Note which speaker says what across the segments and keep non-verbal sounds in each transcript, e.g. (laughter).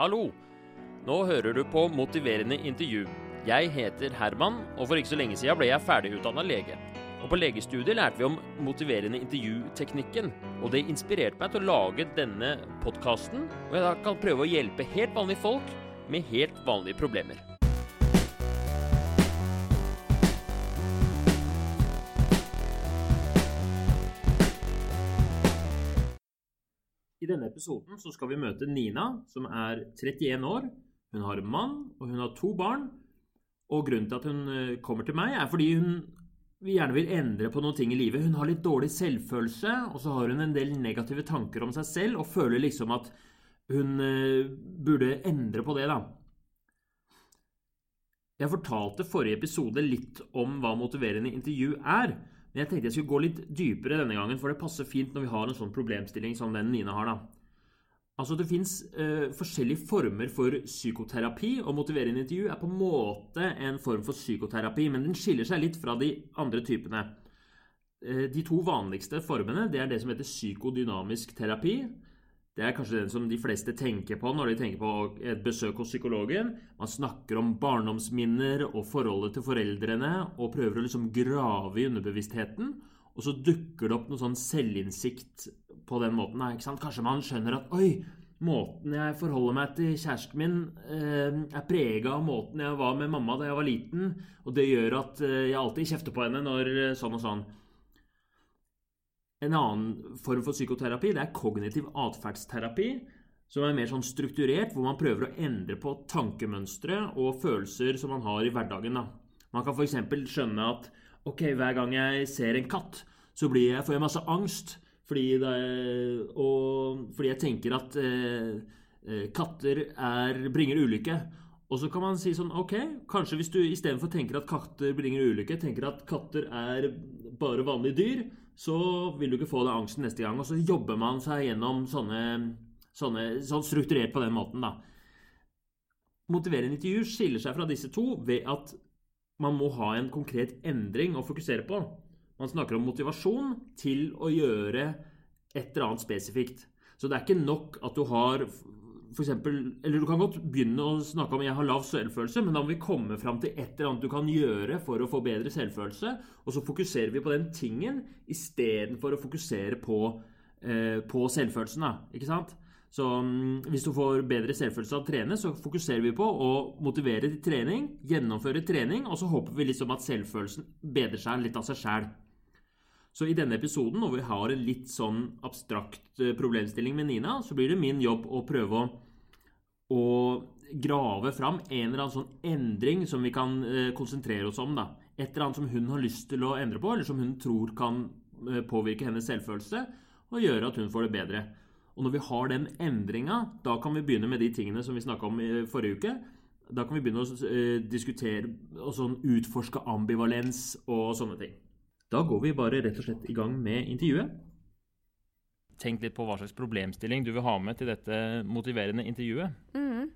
Speaker 1: Hallo! Nå hører du på Motiverende intervju. Jeg heter Herman, og for ikke så lenge siden ble jeg ferdigutdanna lege. Og på legestudiet lærte vi om motiverende intervjuteknikken, og det inspirerte meg til å lage denne podkasten, hvor jeg da kan prøve å hjelpe helt vanlige folk med helt vanlige problemer. Episoden så skal vi møte Nina, som er 31 år. Hun har en mann, og hun har to barn. Og grunnen til at hun eh, kommer til meg, er fordi hun gjerne vil endre på noen ting i livet. Hun har litt dårlig selvfølelse, og så har hun en del negative tanker om seg selv og føler liksom at hun eh, burde endre på det, da. Jeg fortalte forrige episode litt om hva motiverende intervju er. Men jeg tenkte jeg skulle gå litt dypere denne gangen, for det passer fint når vi har en sånn problemstilling som den Nina har. da. Altså Det fins uh, forskjellige former for psykoterapi, og motiverende intervju er på en måte en form for psykoterapi, men den skiller seg litt fra de andre typene. Uh, de to vanligste formene det er det som heter psykodynamisk terapi. Det er kanskje den som de fleste tenker på når de tenker på et besøk hos psykologen. Man snakker om barndomsminner og forholdet til foreldrene og prøver å liksom grave i underbevisstheten. Og så dukker det opp noe sånn selvinnsikt på den måten. Kanskje man skjønner at oi, måten jeg forholder meg til kjæresten min, eh, er prega av måten jeg var med mamma da jeg var liten. Og det gjør at eh, jeg alltid kjefter på henne når eh, sånn og sånn. En annen form for psykoterapi det er kognitiv atferdsterapi, som er mer sånn strukturert, hvor man prøver å endre på tankemønstre og følelser som man har i hverdagen. Da. Man kan f.eks. skjønne at ok, hver gang jeg ser en katt, så jeg, får jeg masse angst. Fordi, det, og, fordi jeg tenker at eh, eh, katter er, bringer ulykke. Og så kan man si sånn Ok, kanskje hvis du istedenfor tenker at katter bringer ulykke, tenker at katter er bare vanlige dyr, så vil du ikke få den angsten neste gang. Og så jobber man seg gjennom sånne, sånne sånn strukturert på den måten, da. Motiverende intervju skiller seg fra disse to ved at man må ha en konkret endring å fokusere på. Man snakker om motivasjon til å gjøre et eller annet spesifikt. Så det er ikke nok at du har for eksempel, eller Du kan godt begynne å snakke om jeg har lav selvfølelse, men da må vi komme fram til et eller annet du kan gjøre for å få bedre selvfølelse. Og så fokuserer vi på den tingen istedenfor å fokusere på, eh, på selvfølelsen. Da, ikke sant? Så um, Hvis du får bedre selvfølelse av å trene, så fokuserer vi på å motivere til trening, gjennomføre trening, og så håper vi liksom at selvfølelsen bedrer seg litt av seg sjæl. Så i denne episoden, når vi har en litt sånn abstrakt eh, problemstilling med Nina, så blir det min jobb å prøve å, å grave fram en eller annen sånn endring som vi kan eh, konsentrere oss om. da. Et eller annet som hun har lyst til å endre på, eller som hun tror kan eh, påvirke hennes selvfølelse og gjøre at hun får det bedre. Og når vi har den endringa, da kan vi begynne med de tingene som vi snakka om i forrige uke. Da kan vi begynne å diskutere og sånn utforske ambivalens og sånne ting. Da går vi bare rett og slett i gang med intervjuet. Tenk litt på hva slags problemstilling du vil ha med til dette motiverende intervjuet.
Speaker 2: Mm.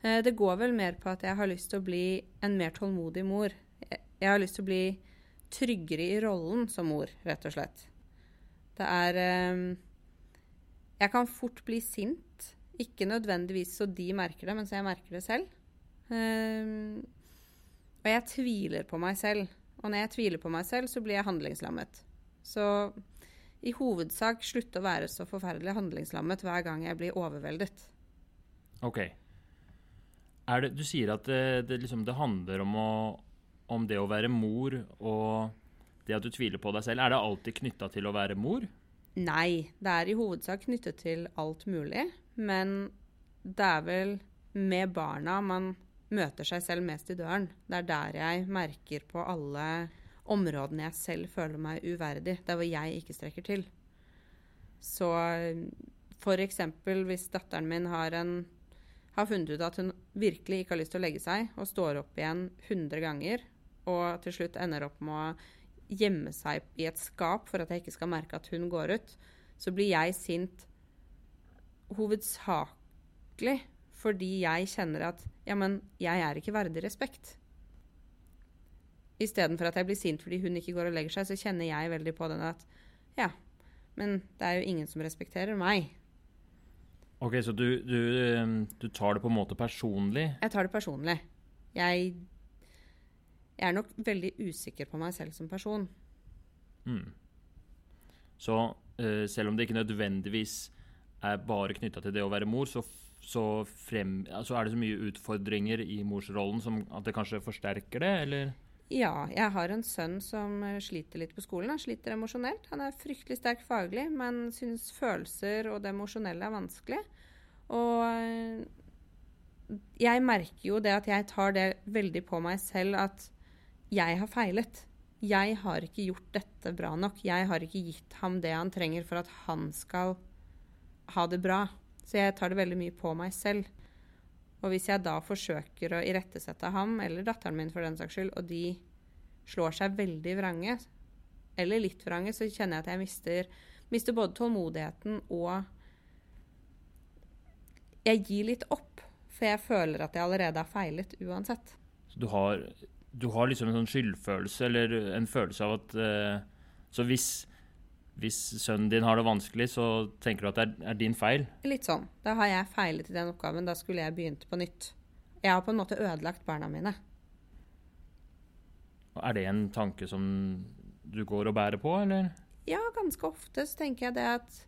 Speaker 2: Det går vel mer på at jeg har lyst til å bli en mer tålmodig mor. Jeg har lyst til å bli tryggere i rollen som mor, rett og slett. Det er eh, Jeg kan fort bli sint. Ikke nødvendigvis så de merker det, men så jeg merker det selv. Eh, og jeg tviler på meg selv. Og når jeg tviler på meg selv, så blir jeg handlingslammet. Så i hovedsak slutte å være så forferdelig handlingslammet hver gang jeg blir overveldet.
Speaker 1: Ok. Det, du sier at det, det, liksom, det handler om, å, om, det å være mor og det at du tviler på deg selv. Er det alltid knytta til å være mor?
Speaker 2: Nei, det er i hovedsak knyttet til alt mulig. Men det er vel med barna man møter seg selv mest i døren. Det er der jeg merker på alle områdene jeg selv føler meg uverdig. Der hvor jeg ikke strekker til. Så f.eks. hvis datteren min har, en, har funnet ut at hun virkelig ikke har lyst til å legge seg, og står opp igjen 100 ganger, og til slutt ender opp med å gjemme seg i et skap for at jeg ikke skal merke at hun går ut, så blir jeg sint hovedsakelig fordi jeg kjenner at ja, men jeg er ikke verdig respekt. Istedenfor at jeg blir sint fordi hun ikke går og legger seg, så kjenner jeg veldig på den at ja, men det er jo ingen som respekterer meg.
Speaker 1: Ok, Så du, du, eh, du tar det på en måte personlig?
Speaker 2: Jeg tar det personlig. Jeg, jeg er nok veldig usikker på meg selv som person.
Speaker 1: Mm. Så eh, selv om det ikke nødvendigvis er bare knytta til det å være mor, så, så, frem, altså er det så mye utfordringer i morsrollen som at det kanskje forsterker det, eller?
Speaker 2: Ja, jeg har en sønn som eh, sliter litt på skolen. Han sliter emosjonelt. Han er fryktelig sterk faglig, men syns følelser og det emosjonelle er vanskelig. Og eh, jeg merker jo det at jeg tar det veldig på meg selv at jeg har feilet. Jeg har ikke gjort dette bra nok. Jeg har ikke gitt ham det han trenger for at han skal ha det bra. Så jeg tar det veldig mye på meg selv. Og hvis jeg da forsøker å irettesette ham, eller datteren min for den saks skyld, og de slår seg veldig vrange, eller litt vrange, så kjenner jeg at jeg mister, mister både tålmodigheten og Jeg gir litt opp, for jeg føler at jeg allerede har feilet uansett.
Speaker 1: Så du har, du har liksom en sånn skyldfølelse, eller en følelse av at uh, Så hvis hvis sønnen din har det vanskelig, så tenker du at det er, er, din feil?
Speaker 2: Litt sånn. Da har jeg feilet i den oppgaven. Da skulle jeg begynt på nytt. Jeg har på en måte ødelagt barna mine.
Speaker 1: Er det en tanke som du går og bærer på, eller?
Speaker 2: Ja, ganske ofte så tenker jeg det at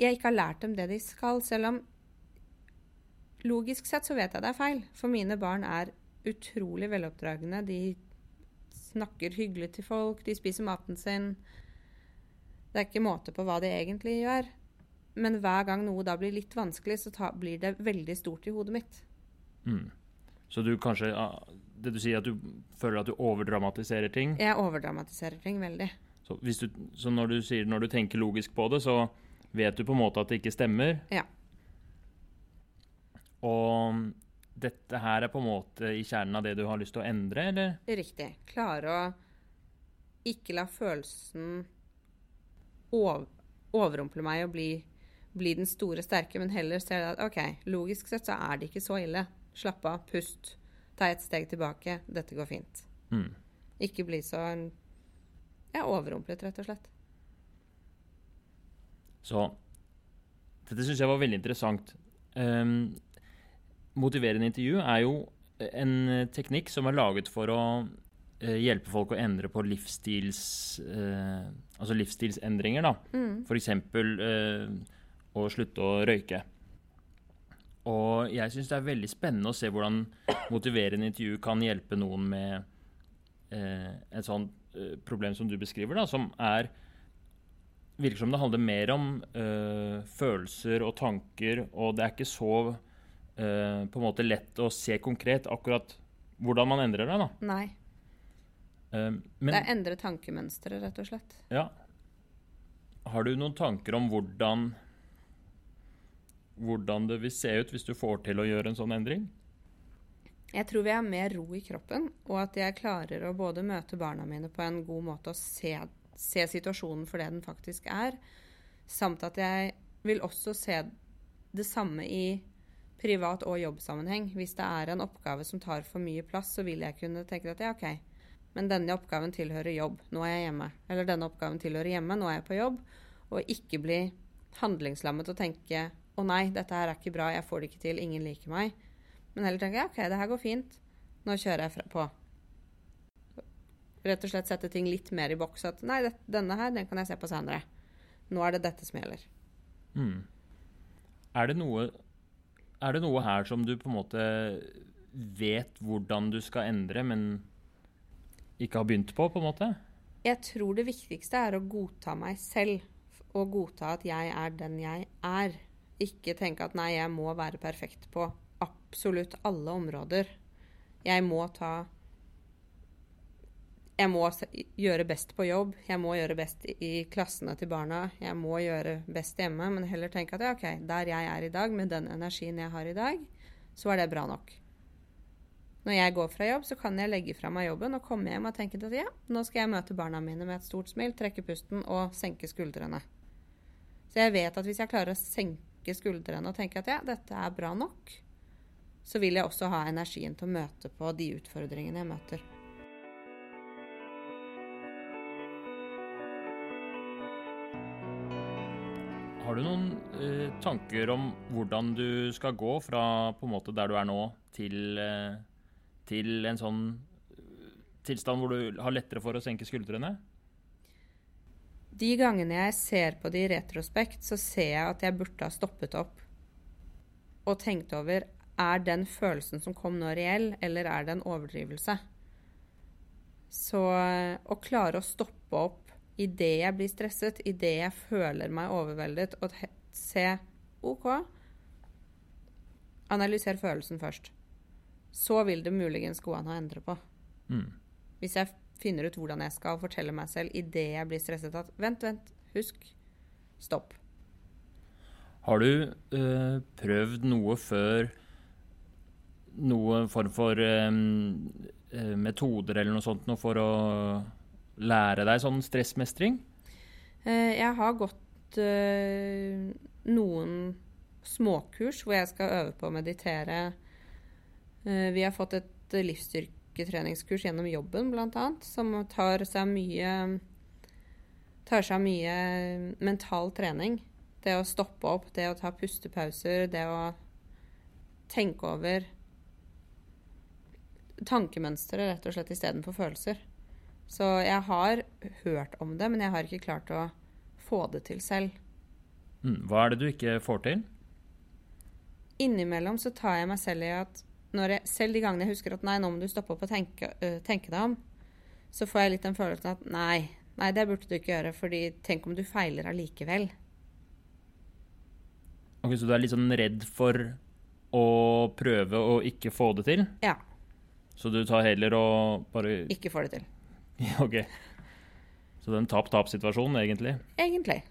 Speaker 2: jeg ikke har lært dem det de skal, selv om logisk sett så vet jeg det er feil. For mine barn er utrolig veloppdragne. De snakker hyggelig til folk, de spiser maten sin. Det er ikke måte på hva det egentlig gjør. Men hver gang noe da blir litt vanskelig, så ta, blir det veldig stort i hodet mitt.
Speaker 1: Mm. Så du kanskje Det du sier, at du føler at du overdramatiserer ting?
Speaker 2: Jeg overdramatiserer ting veldig.
Speaker 1: Så, du, så når du sier når du tenker logisk på det, så vet du på en måte at det ikke stemmer?
Speaker 2: Ja.
Speaker 1: Og dette her er på en måte i kjernen av det du har lyst til å endre, eller?
Speaker 2: Riktig. Klare å ikke la følelsen over, overrumple meg og bli, bli, den store sterke, men heller ser at OK, logisk sett så er det ikke så ille. Slapp av, pust, ta et steg tilbake. Dette går fint.
Speaker 1: Mm.
Speaker 2: Ikke bli så ja, overrumplet, rett og slett.
Speaker 1: Så dette syns jeg var veldig interessant. Um, motiverende intervju er jo en teknikk som er laget for å hjelpe folk å endre på livsstils, eh, altså livsstilsendringer. da.
Speaker 2: Mm.
Speaker 1: F.eks. Eh, å slutte å røyke. Og jeg syns det er veldig spennende å se hvordan motiverende intervju kan hjelpe noen med eh, et sånt uh, problem som du beskriver, da, som er virker som det handler mer om uh, følelser og tanker, og det er ikke så på en måte lett å se konkret akkurat hvordan man endrer det. da.
Speaker 2: Nei.
Speaker 1: Uh, men,
Speaker 2: det er endre tankemønstre, rett og slett.
Speaker 1: Ja. Har du noen tanker om hvordan hvordan det vil se ut hvis du får til å gjøre en sånn endring?
Speaker 2: Jeg tror vi har mer ro i kroppen, og at jeg klarer å både møte barna mine på en god måte og se, se situasjonen for det den faktisk er, samt at jeg vil også se det samme i privat- og jobbsammenheng. Hvis det er en oppgave som tar for mye plass, så vil jeg kunne tenke at ja, OK, men denne oppgaven tilhører jobb, nå er jeg hjemme. Eller denne oppgaven tilhører hjemme, nå er jeg på jobb. Og ikke bli handlingslammet og tenke å nei, dette her er ikke bra, jeg får det ikke til, ingen liker meg. Men heller tenke OK, det her går fint, nå kjører jeg på. Rett og slett sette ting litt mer i boks. At nei, denne her, den kan jeg se på senere. Nå er det dette som gjelder.
Speaker 1: Mm. Er, det noe, er det noe her som du på en måte vet hvordan du skal endre, men ikke har begynt på, på en måte?
Speaker 2: Jeg tror det viktigste er å godta meg selv. Og godta at jeg er den jeg er. Ikke tenke at nei, jeg må være perfekt på absolutt alle områder. Jeg må ta Jeg må gjøre best på jobb. Jeg må gjøre best i klassene til barna. Jeg må gjøre best hjemme. Men heller tenke at ja, OK, der jeg er i dag, med den energien jeg har i dag, så er det bra nok. Når jeg går fra jobb, så kan jeg legge fra meg jobben og komme hjem og tenke at ja, nå skal jeg møte barna mine med et stort smil, trekke pusten og senke skuldrene. Så jeg vet at hvis jeg klarer å senke skuldrene og tenke at ja, dette er bra nok, så vil jeg også ha energien til å møte på de utfordringene jeg møter.
Speaker 1: Har du noen eh, tanker om hvordan du skal gå fra på en måte der du er nå, til, eh, til en sånn eh, tilstand hvor du har lettere for å senke skuldrene?
Speaker 2: De gangene jeg ser på det i retrospekt, så ser jeg at jeg burde ha stoppet opp og tenkt over er den følelsen som kom nå, reell, eller er det en overdrivelse? Så eh, å klare å stoppe opp idet jeg blir stresset, idet jeg føler meg overveldet, og se OK Analyser følelsen først. Så vil det muligens gå an å endre på.
Speaker 1: Mm.
Speaker 2: Hvis jeg finner ut hvordan jeg skal fortelle meg selv idet jeg blir stresset at Vent, vent, husk. Stopp.
Speaker 1: Har du øh, prøvd noe før Noen form for øh, metoder eller noe sånt noe for å lære deg sånn stressmestring?
Speaker 2: Eh, jeg har gått øh, noen småkurs hvor jeg skal øve på å meditere. Uh, vi har fått et livsstyrketreningskurs gjennom jobben, bl.a., som tar seg mye tar seg mye mental trening. Det å stoppe opp, det å ta pustepauser, det å tenke over tankemønstre, rett og slett, istedenfor følelser. Så jeg har hørt om det, men jeg har ikke klart å få det til selv.
Speaker 1: Mm, hva er det du ikke får til?
Speaker 2: Innimellom så tar jeg meg selv i at jeg, selv de gangene jeg husker at nei, nå må du stoppe opp og tenke, uh, tenke deg om, så får jeg litt den følelsen at nei, nei, det burde du ikke gjøre, fordi tenk om du feiler allikevel.
Speaker 1: Ok, Så du er litt sånn redd for å prøve å ikke få det til?
Speaker 2: Ja.
Speaker 1: Så du tar heller og bare
Speaker 2: Ikke får det til. (laughs)
Speaker 1: ok. Så det er en tap-tap-situasjon, egentlig?
Speaker 2: Egentlig.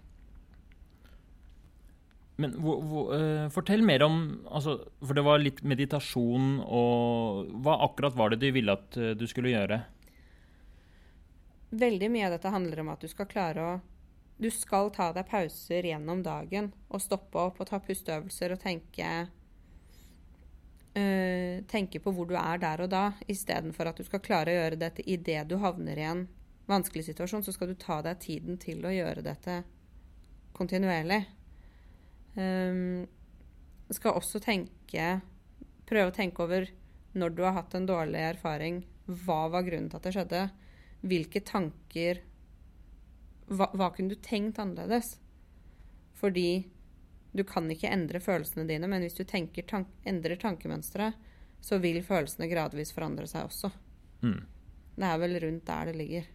Speaker 1: Men hvor, hvor, uh, fortell mer om altså, For det var litt meditasjon og Hva akkurat var det du ville at uh, du skulle gjøre?
Speaker 2: Veldig mye av dette handler om at du skal klare å Du skal ta deg pauser gjennom dagen og stoppe opp og ta pusteøvelser og tenke uh, tenke på hvor du er der og da, istedenfor at du skal klare å gjøre dette idet du havner i en vanskelig situasjon. Så skal du ta deg tiden til å gjøre dette kontinuerlig. Um, skal også tenke Prøve å tenke over når du har hatt en dårlig erfaring, hva var grunnen til at det skjedde? Hvilke tanker hva, hva kunne du tenkt annerledes? Fordi du kan ikke endre følelsene dine, men hvis du tank endrer tankemønsteret, så vil følelsene gradvis forandre seg også.
Speaker 1: Mm.
Speaker 2: Det er vel rundt der det ligger.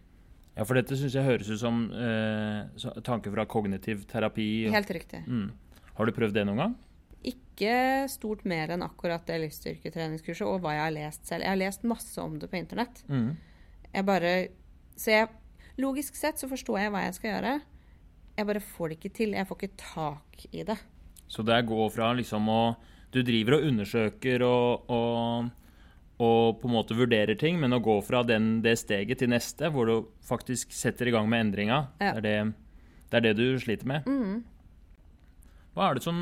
Speaker 1: Ja, for dette syns jeg høres ut som eh, tanker fra kognitiv terapi.
Speaker 2: Helt riktig.
Speaker 1: Mm. Har du prøvd det noen gang?
Speaker 2: Ikke stort mer enn akkurat det livsstyrketreningskurset og hva jeg har lest selv. Jeg har lest masse om det på internett.
Speaker 1: Mm.
Speaker 2: Jeg bare Så jeg Logisk sett så forstår jeg hva jeg skal gjøre. Jeg bare får det ikke til. Jeg får ikke tak i det.
Speaker 1: Så det går fra liksom å Du driver og undersøker og, og, og, på en måte vurderer ting, men å gå fra den, det steget til neste, hvor du faktisk setter i gang med endringa, ja. det, det, det, er det, du sliter med.
Speaker 2: Mm.
Speaker 1: Hva er det som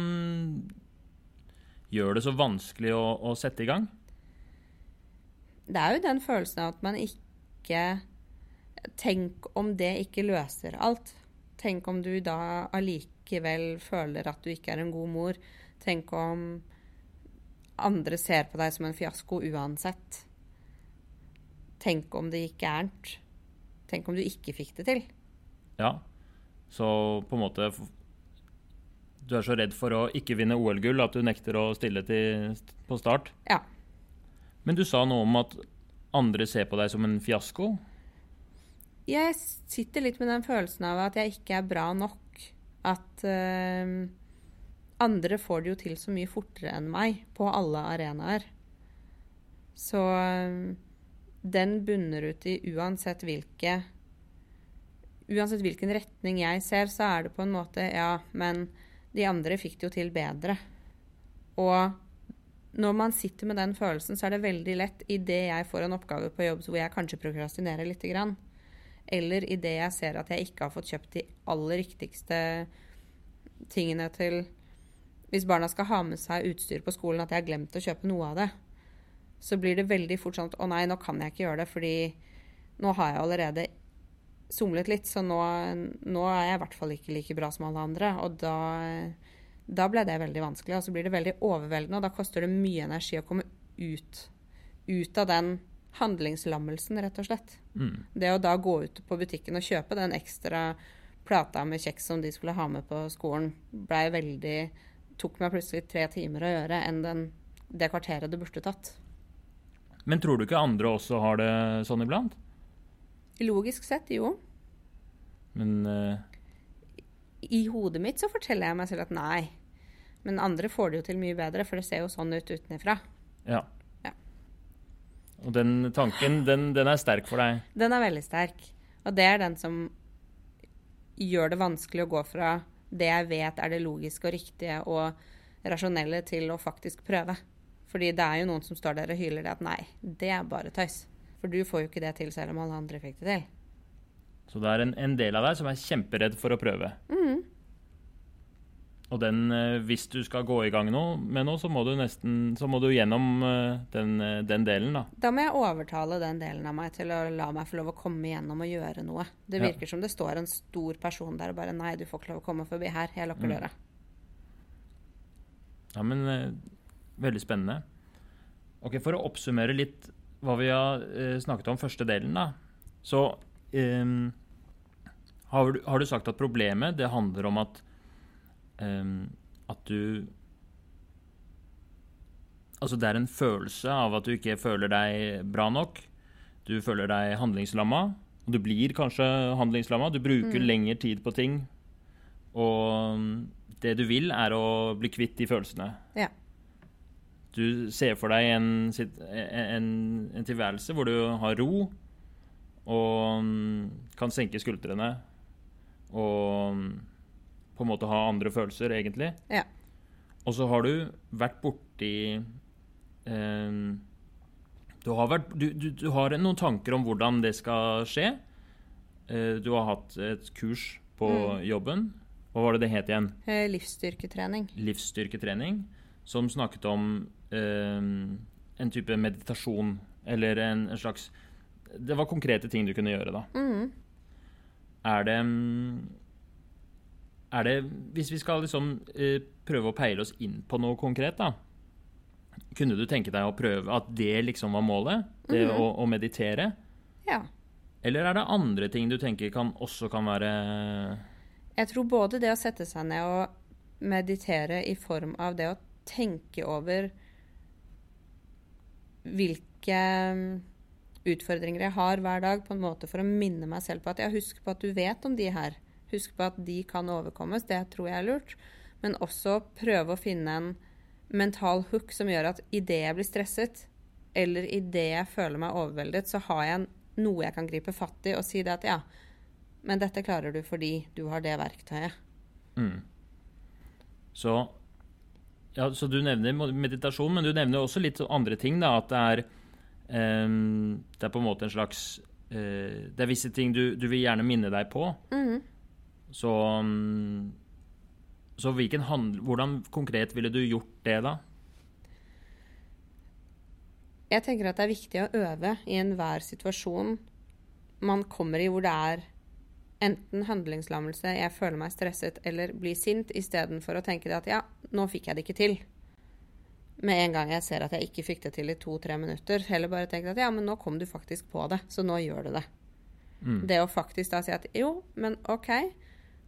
Speaker 1: gjør det så vanskelig å, å sette i gang?
Speaker 2: Det er jo den følelsen av at man ikke Tenk om det ikke løser alt. Tenk om du da allikevel føler at du ikke er en god mor. Tenk om andre ser på deg som en fiasko uansett. Tenk om det gikk gærent. Tenk om du ikke fikk det til.
Speaker 1: Ja, så på en måte Du er så redd for å ikke vinne OL-gull at du nekter å stille til, på start?
Speaker 2: Ja.
Speaker 1: Men du sa noe om at andre ser på deg som en fiasko?
Speaker 2: jeg sitter litt med den følelsen av at jeg ikke er bra nok. At uh, andre får det jo til så mye fortere enn meg på alle arenaer. Så uh, den bunner ut i uansett hvilke Uansett hvilken retning jeg ser, så er det på en måte Ja, men de andre fikk det jo til bedre. Og når man sitter med den følelsen, så er det veldig lett idet jeg får en oppgave på jobb hvor jeg kanskje prokrastinerer lite grann, eller idet jeg ser at jeg ikke har fått kjøpt de aller riktigste tingene til Hvis barna skal ha med seg utstyr på skolen, at jeg har glemt å kjøpe noe av det, så blir det veldig fort sånn at å nei, nå kan jeg ikke gjøre det, fordi nå har jeg allerede somlet litt, så nå, nå er jeg i hvert fall ikke like bra som alle andre. Og da, da ble det veldig vanskelig. Og så blir det veldig overveldende, og da koster det mye energi å komme ut, ut av den handlingslammelsen, rett og slett.
Speaker 1: Mm.
Speaker 2: Det å da gå ut på butikken og kjøpe den ekstra plata med kjeks som de skulle ha med på skolen, blei veldig Tok meg plutselig tre timer å gjøre enn den, det kvarteret det burde tatt.
Speaker 1: Men tror du ikke andre også har det sånn iblant?
Speaker 2: Logisk sett, jo.
Speaker 1: Men uh...
Speaker 2: I hodet mitt så forteller jeg meg selv at nei. Men andre får det jo til mye bedre, for det ser jo sånn ut utenfra.
Speaker 1: ja.
Speaker 2: Ja.
Speaker 1: Og den tanken, den, den er sterk for deg?
Speaker 2: Den er veldig sterk. Og det er den som gjør det vanskelig å gå fra det jeg vet er det logiske og riktige og rasjonelle, til å faktisk prøve. Fordi det er jo noen som står der og hyler det at nei, det er bare tøys. For du får jo ikke det til selv om alle andre fikk det til.
Speaker 1: Så det er en, en del av deg som er kjemperedd for å prøve. Og den, eh, hvis du skal gå i gang nå, med noe, så må du nesten så må du gjennom eh, den, eh, den delen, da.
Speaker 2: Da må jeg overtale den delen av meg til å la meg få lov å komme igjennom og gjøre noe. Det
Speaker 1: Ja.
Speaker 2: virker som det står en stor person der og bare nei, du får ikke lov å komme forbi her. Jeg lukker
Speaker 1: Mm.
Speaker 2: døra.
Speaker 1: Ja, men Veldig spennende. Ok, For å oppsummere litt hva vi har eh, snakket om første delen, da. Så um, har, du, har du sagt at problemet det handler om at um, at du Altså det er en følelse av at du ikke føler deg bra nok. Du føler deg handlingslamma. Og du blir kanskje handlingslamma. Du bruker lengre tid på ting. Og det du vil, er å bli kvitt de følelsene.
Speaker 2: Ja.
Speaker 1: Du ser for deg en, en, en tilværelse hvor du har ro og mm, kan senke skuldrene og mm, på en måte ha andre følelser, egentlig.
Speaker 2: Ja.
Speaker 1: Og så har du vært borti eh, du, har vært, du, du, du har noen tanker om hvordan det skal skje. Eh, du har hatt et kurs på jobben. Hva var det det het igjen?
Speaker 2: Eh, Livsstyrketrening.
Speaker 1: livsstyrketrening som snakket om en type meditasjon, eller en, en slags Det var konkrete ting du kunne gjøre, da.
Speaker 2: Mm.
Speaker 1: Er det mm, Er det Hvis vi skal liksom eh, prøve å peile oss inn på noe konkret, da. Kunne du tenke deg å prøve at det liksom var målet? Det å, å meditere?
Speaker 2: Ja.
Speaker 1: Eller er det andre ting du tenker kan, også kan være
Speaker 2: Jeg tror både det å sette seg ned og meditere i form av det å tenke over hvilke mm, utfordringer jeg har hver dag, på en måte for å minne meg selv på at jeg husker på at du vet om de her. Husk på at de kan overkommes. Det tror jeg er lurt. Men også prøve å finne en mental hook som gjør at idet jeg blir stresset, eller idet jeg føler meg overveldet, så har jeg noe jeg kan gripe fatt i og si det at ja, men dette klarer du fordi du har det verktøyet.
Speaker 1: Mm. Så, ja, så du nevner meditasjon, men du nevner også litt andre ting. da, At det er, um, det er på en måte en slags uh, Det er visse ting du, du vil gjerne minne deg på.
Speaker 2: Mm.
Speaker 1: Så, um, så handl hvordan konkret ville du gjort det, da?
Speaker 2: Jeg tenker at det er viktig å øve i enhver situasjon man kommer i hvor det er enten handlingslammelse, jeg føler meg stresset, eller blir sint, istedenfor å tenke det at ja, nå fikk jeg det ikke til. Med en gang jeg ser at jeg ikke fikk det til i to-tre minutter. Heller bare tenke at ja, men nå kom du faktisk på det, så nå gjør du det.
Speaker 1: Mm.
Speaker 2: Det å faktisk da si at jo, men OK,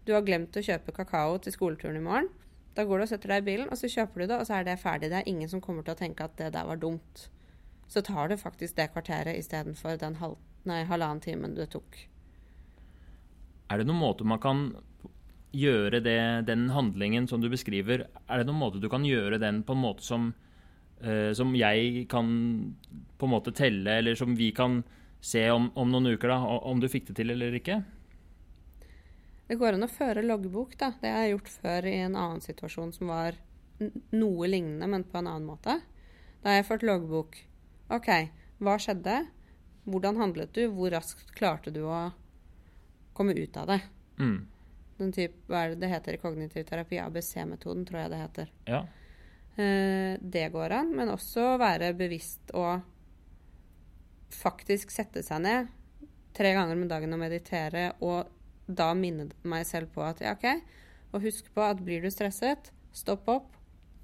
Speaker 2: du har glemt å kjøpe kakao til skoleturen i morgen. Da går du og setter deg i bilen, og så kjøper du det, og så er det ferdig. Det er ingen som kommer til å tenke at det der var dumt. Så tar du faktisk det kvarteret istedenfor den halv, nei, halvannen timen det tok.
Speaker 1: Er det noen måte man kan gjøre det, den handlingen som du beskriver, er det noen måte du kan gjøre den på en måte som, uh, som jeg kan på en måte telle, eller som vi kan se om, om noen uker, da, om du fikk det til eller ikke?
Speaker 2: Det går an å føre loggbok, da. Det har jeg gjort før i en annen situasjon som var noe lignende, men på en annen måte. Da har jeg ført loggbok. OK, hva skjedde? Hvordan handlet du? Hvor raskt klarte du å komme ut av det?
Speaker 1: Mm.
Speaker 2: Den type, hva er det det heter i kognitiv terapi? ABC-metoden, tror jeg det heter.
Speaker 1: Ja.
Speaker 2: Eh, det går an, men også være bevisst og faktisk sette seg ned tre ganger om dagen å meditere, og da minne meg selv på at ja, OK, og husk på at blir du stresset, stopp opp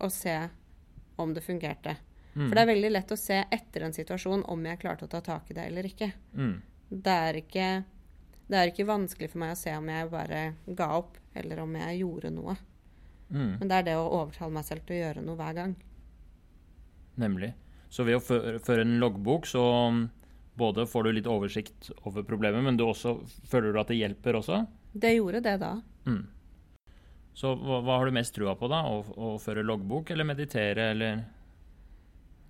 Speaker 2: og se om det fungerte.
Speaker 1: Mm.
Speaker 2: For det er veldig lett å se etter en situasjon om jeg klarte å ta tak i det eller ikke.
Speaker 1: Mm.
Speaker 2: Det er ikke, det er ikke vanskelig for meg å se om jeg bare ga opp, eller om jeg gjorde noe.
Speaker 1: Mm.
Speaker 2: Men det er det å overtale meg selv til å gjøre noe hver gang.
Speaker 1: Nemlig. Så ved å føre en loggbok, så mm, både får du litt oversikt over problemet, men du også føler du at det hjelper også?
Speaker 2: Det gjorde det da.
Speaker 1: Mm. Så hva, hva har du mest trua på, da? Å, å føre loggbok eller meditere, eller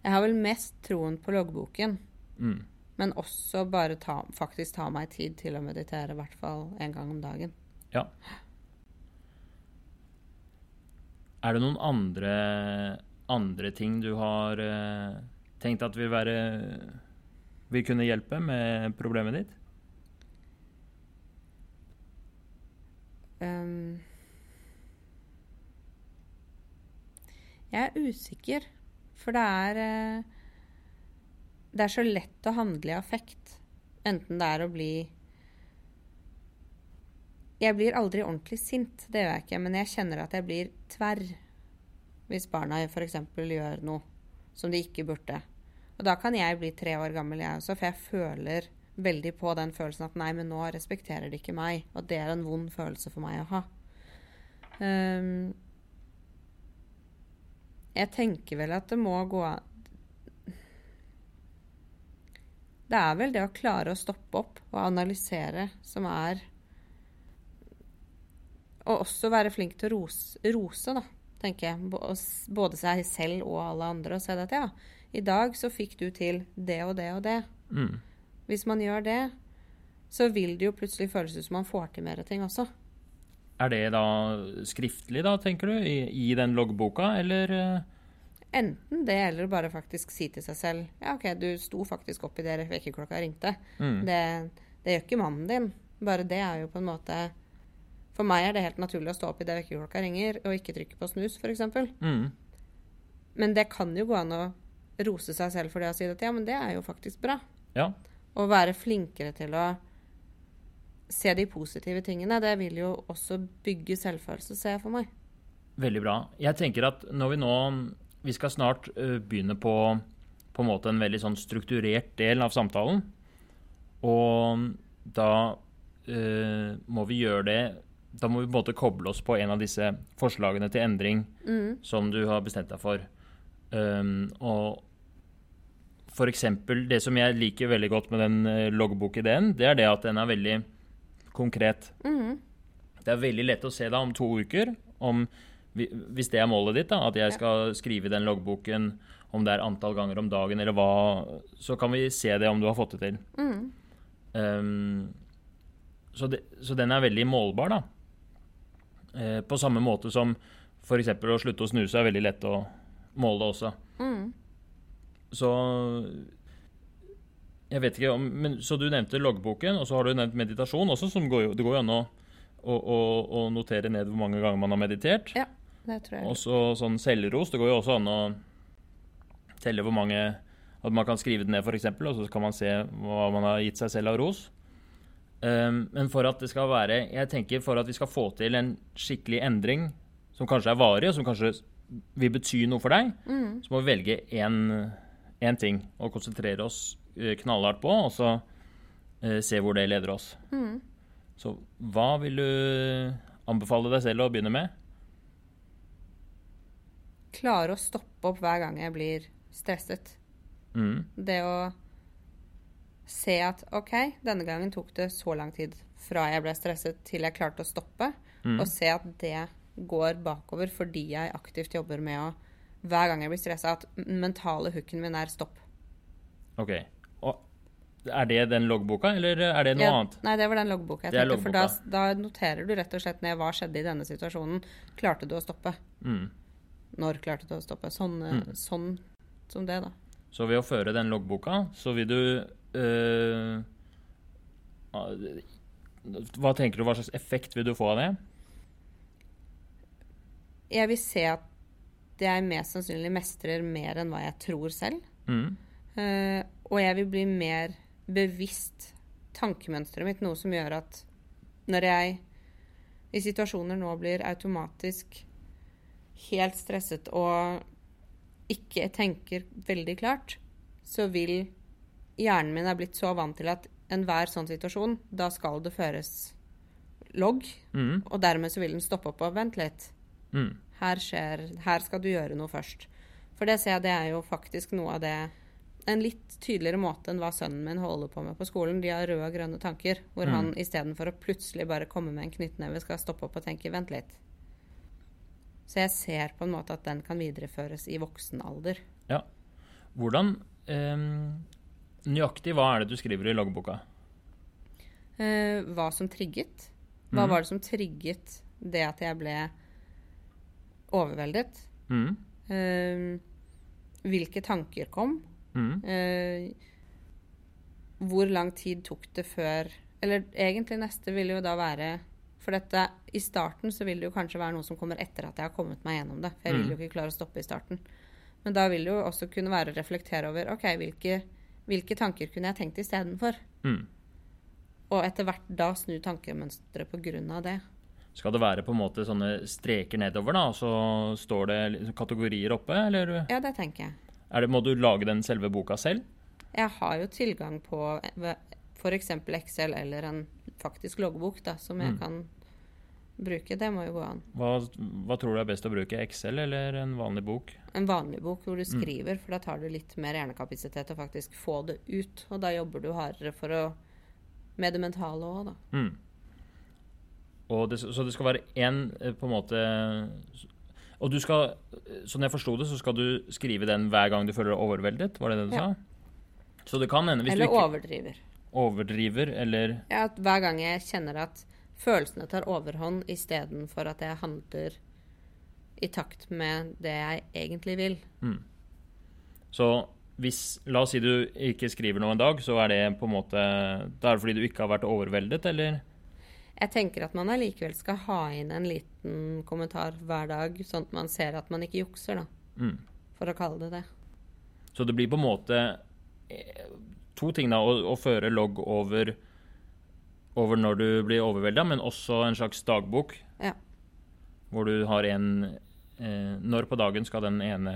Speaker 2: Jeg har vel mest troen på loggboken,
Speaker 1: mm.
Speaker 2: Men også bare ta, faktisk ta meg tid til å meditere, i hvert fall en gang om dagen.
Speaker 1: Ja. Er det noen andre, andre ting du har uh, tenkt at vil være Vil kunne hjelpe med problemet ditt?
Speaker 2: Um, jeg er usikker, for det er eh, Det er så lett å handle i affekt. Enten det er å bli Jeg blir aldri ordentlig sint, det gjør jeg ikke, men jeg kjenner at jeg blir tverr hvis barna f.eks. gjør noe som de ikke burde. Og da kan jeg bli tre år gammel, jeg også, for jeg føler veldig på den følelsen at nei, men nå respekterer de ikke meg. Og det er en vond følelse for meg å ha. Um, jeg tenker vel at det må gå an Det er vel det å klare å stoppe opp og analysere som er Og også være flink til å rose, rose da, tenker jeg. Både seg selv og alle andre. Og se at ja, i dag så fikk du til det og det og det.
Speaker 1: Mm.
Speaker 2: Hvis man gjør det, så vil det jo plutselig føles ut som man får til mer ting også.
Speaker 1: Er det da skriftlig, da, tenker du, i, i den loggboka, eller eh,
Speaker 2: Enten det, eller bare faktisk si til seg selv Ja, OK, du sto faktisk opp i det vekkerklokka ringte.
Speaker 1: mm.
Speaker 2: Det, det gjør ikke mannen din. Bare det er jo på en måte For meg er det helt naturlig å stå opp i det vekkerklokka ringer, og ikke trykke på snus, f.eks.
Speaker 1: Mm.
Speaker 2: Men det kan jo gå an å rose seg selv for det og si at ja, men det er jo faktisk bra.
Speaker 1: Ja.
Speaker 2: Å være flinkere til å se de positive tingene, det vil jo også bygge selvfølelse, ser jeg for meg.
Speaker 1: Veldig bra. Jeg tenker at når vi nå Vi skal snart ø, begynne på på en måte en veldig sånn strukturert del av samtalen. Og da uh, må vi gjøre det Da må vi på en måte koble oss på en av disse forslagene til endring som du har bestemt deg for. Um, og for eksempel, det som jeg liker veldig godt med den ø, loggbokideen, det er det at den er veldig konkret. Det er veldig lett å se da om to uker, om, hvis det er målet ditt, da, at jeg skal skrive den loggboken om det er antall ganger om dagen eller hva, så kan vi se det om du har fått det til. Um, så, det, så den er veldig målbar, da. Eh, på samme måte som f.eks. å slutte å snuse er veldig lett å måle også. Så jeg vet ikke om men, Så du nevnte loggboken, og så har du nevnt meditasjon også, som går jo, det går jo an å, å, å, å notere ned hvor mange ganger man har meditert.
Speaker 2: Ja, det tror jeg.
Speaker 1: Og så sånn selvros. Det går jo også an å telle hvor mange At man kan skrive det ned, f.eks., og så kan man se hva man har gitt seg selv av ros. Um, men for at det skal være Jeg tenker for at vi skal få til en skikkelig endring som kanskje er varig, og som kanskje vil bety noe for deg, så må vi velge én ting og konsentrere oss eh, knallhardt på, og så uh, se hvor det leder oss. Så hva vil du anbefale deg selv å begynne med?
Speaker 2: Klare å stoppe opp hver gang jeg blir stresset.
Speaker 1: Mm.
Speaker 2: Det å se at OK, denne gangen tok det så lang tid fra jeg ble stresset til jeg klarte å stoppe,
Speaker 1: Mm.
Speaker 2: og se at det går bakover fordi jeg aktivt jobber med å hver gang jeg blir stressa, at mentale hooken min er stopp.
Speaker 1: Ok. Og er det den loggboka, eller er det noe
Speaker 2: ja,
Speaker 1: annet?
Speaker 2: Nei, det var den loggboka jeg tenkte. For da, da noterer du rett og slett ned hva skjedde i denne situasjonen. Klarte du å stoppe?
Speaker 1: Mm.
Speaker 2: Når klarte du å stoppe? Sånn, mm. sånn som det, da.
Speaker 1: Så ved å føre den loggboka, så vil du øh, Hva tenker du, hva slags effekt vil du få av det?
Speaker 2: Jeg vil se at jeg mest sannsynlig mestrer mer enn hva jeg tror selv.
Speaker 1: Mm.
Speaker 2: Uh, og jeg vil bli mer bevisst tankemønsteret mitt noe som gjør at når jeg i situasjoner nå blir automatisk helt stresset og ikke tenker veldig klart, så vil hjernen min er blitt så vant til at enhver sånn situasjon, da skal det føres logg.
Speaker 1: Mm.
Speaker 2: Og dermed så vil den stoppe opp og vente litt.
Speaker 1: Mm.
Speaker 2: Her, skjer, her skal du gjøre noe først. For det ser jeg det er jo faktisk noe av det En litt tydeligere måte enn hva sønnen min holder på med på skolen. De har røde og grønne tanker, hvor
Speaker 1: Mm.
Speaker 2: han istedenfor å plutselig bare komme med en knyttneve, skal stoppe opp og tenke 'vent litt'. Så jeg ser på en måte at den kan videreføres i voksen alder.
Speaker 1: Ja. Hvordan eh, Nøyaktig hva er det du skriver i loggboka?
Speaker 2: Eh, hva som trigget? Hva
Speaker 1: mm.
Speaker 2: var det som trigget det at jeg ble overveldet?
Speaker 1: Mm.
Speaker 2: Eh, hvilke tanker kom?
Speaker 1: Mm.
Speaker 2: Eh, hvor lang tid tok det før Eller egentlig neste ville jo da være For dette, i starten så vil det jo kanskje være noe som kommer etter at jeg har kommet meg gjennom det. For jeg vil jo ikke klare å stoppe i starten. Men da vil det jo også kunne være å reflektere over OK, hvilke, hvilke tanker kunne jeg tenkt istedenfor?
Speaker 1: Mm.
Speaker 2: Og etter hvert da snu tankemønsteret på grunn av det.
Speaker 1: Skal det være på en måte sånne streker nedover, da, og så står det liksom kategorier oppe, eller
Speaker 2: Ja, det tenker jeg.
Speaker 1: er det, må du lage den selve boka selv?
Speaker 2: Jeg har jo tilgang på f.eks. Excel eller en faktisk loggbok da, som jeg
Speaker 1: Mm.
Speaker 2: kan bruke. Det må jo gå an.
Speaker 1: Hva, hva tror du er best å bruke, Excel eller en vanlig bok?
Speaker 2: En vanlig bok hvor du
Speaker 1: Mm.
Speaker 2: skriver, for da tar du litt mer hjernekapasitet å faktisk få det ut. Og da jobber du hardere for å med det mentale òg, da.
Speaker 1: Mm. Og det, så det skal være én eh, på en måte Og du skal, sånn jeg forsto det, så skal du skrive den hver gang du føler deg overveldet? Var det det du
Speaker 2: Ja.
Speaker 1: sa? Så det kan hende, hvis
Speaker 2: Eller
Speaker 1: du ikke
Speaker 2: overdriver.
Speaker 1: overdriver, eller
Speaker 2: Ja, at hver gang jeg kjenner at følelsene tar overhånd istedenfor at jeg handler i takt med det jeg egentlig vil.
Speaker 1: Så hvis La oss si du ikke skriver noe en dag, så er det på en måte Da er det fordi du ikke har vært overveldet, eller?
Speaker 2: Jeg tenker at man allikevel skal ha inn en liten kommentar hver dag, sånn at man ser at man ikke jukser, da.
Speaker 1: Mm.
Speaker 2: For å kalle det det.
Speaker 1: Så det blir på en måte eh, to ting, da. Å, å føre logg over, over når du blir overvelda, men også en slags dagbok.
Speaker 2: Ja.
Speaker 1: Hvor du har en eh, Når på dagen skal den ene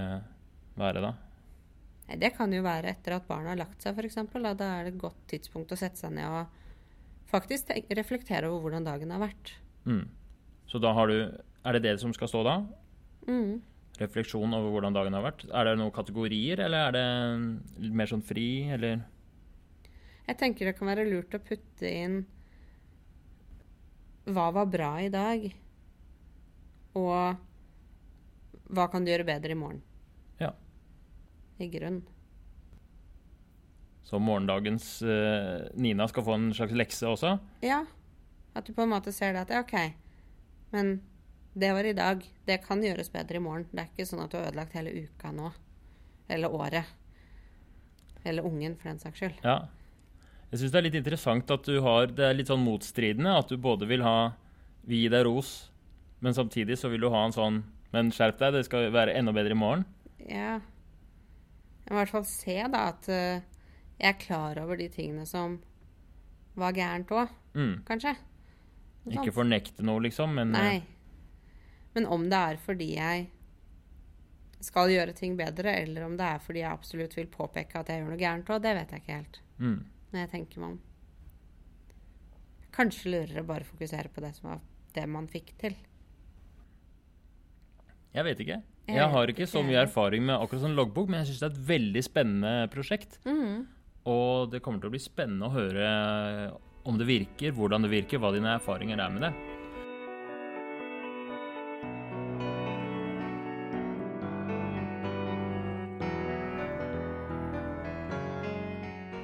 Speaker 1: være, da?
Speaker 2: Det kan jo være etter at barna har lagt seg, f.eks. Da. da er det et godt tidspunkt å sette seg ned og faktisk reflektere over hvordan dagen har vært.
Speaker 1: Mm. Så da har du Er det det som skal stå da?
Speaker 2: Mm.
Speaker 1: Refleksjon over hvordan dagen har vært? Er det noen kategorier, eller er det mer sånn fri, eller?
Speaker 2: Jeg tenker det kan være lurt å putte inn hva var bra i dag, og hva kan du gjøre bedre i morgen?
Speaker 1: Ja.
Speaker 2: I grunn.
Speaker 1: Så morgendagens eh, Nina skal få en slags lekse også?
Speaker 2: Ja. At du på en måte ser det at ja, OK, men det var i dag. Det kan gjøres bedre i morgen. Det er ikke sånn at du har ødelagt hele uka nå. Eller året. Eller ungen, for den saks skyld.
Speaker 1: Ja. Jeg syns det er litt interessant at du har Det er litt sånn motstridende. At du både vil ha Vi gir deg ros, men samtidig så vil du ha en sånn Men skjerp deg, det skal være enda bedre i morgen.
Speaker 2: Ja. Jeg må i hvert fall se da at eh, jeg er klar over de tingene som var gærent òg,
Speaker 1: Mm.
Speaker 2: kanskje. Sånn.
Speaker 1: Ikke fornekte noe, liksom, men eh,
Speaker 2: Nei. Men om det er fordi jeg skal gjøre ting bedre, eller om det er fordi jeg absolutt vil påpeke at jeg gjør noe gærent òg, det vet jeg ikke helt.
Speaker 1: mm.
Speaker 2: Når jeg tenker meg om. Kanskje lurere bare fokusere på det som var det man fikk til.
Speaker 1: Jeg vet ikke.
Speaker 2: Jeg
Speaker 1: har ikke
Speaker 2: ikke
Speaker 1: så mye erfaring med akkurat sånn loggbok, men jeg syns det er et veldig spennende prosjekt.
Speaker 2: Mm.
Speaker 1: Og det kommer til å bli spennende å høre om det virker, hvordan det virker, hva dine erfaringer er med det.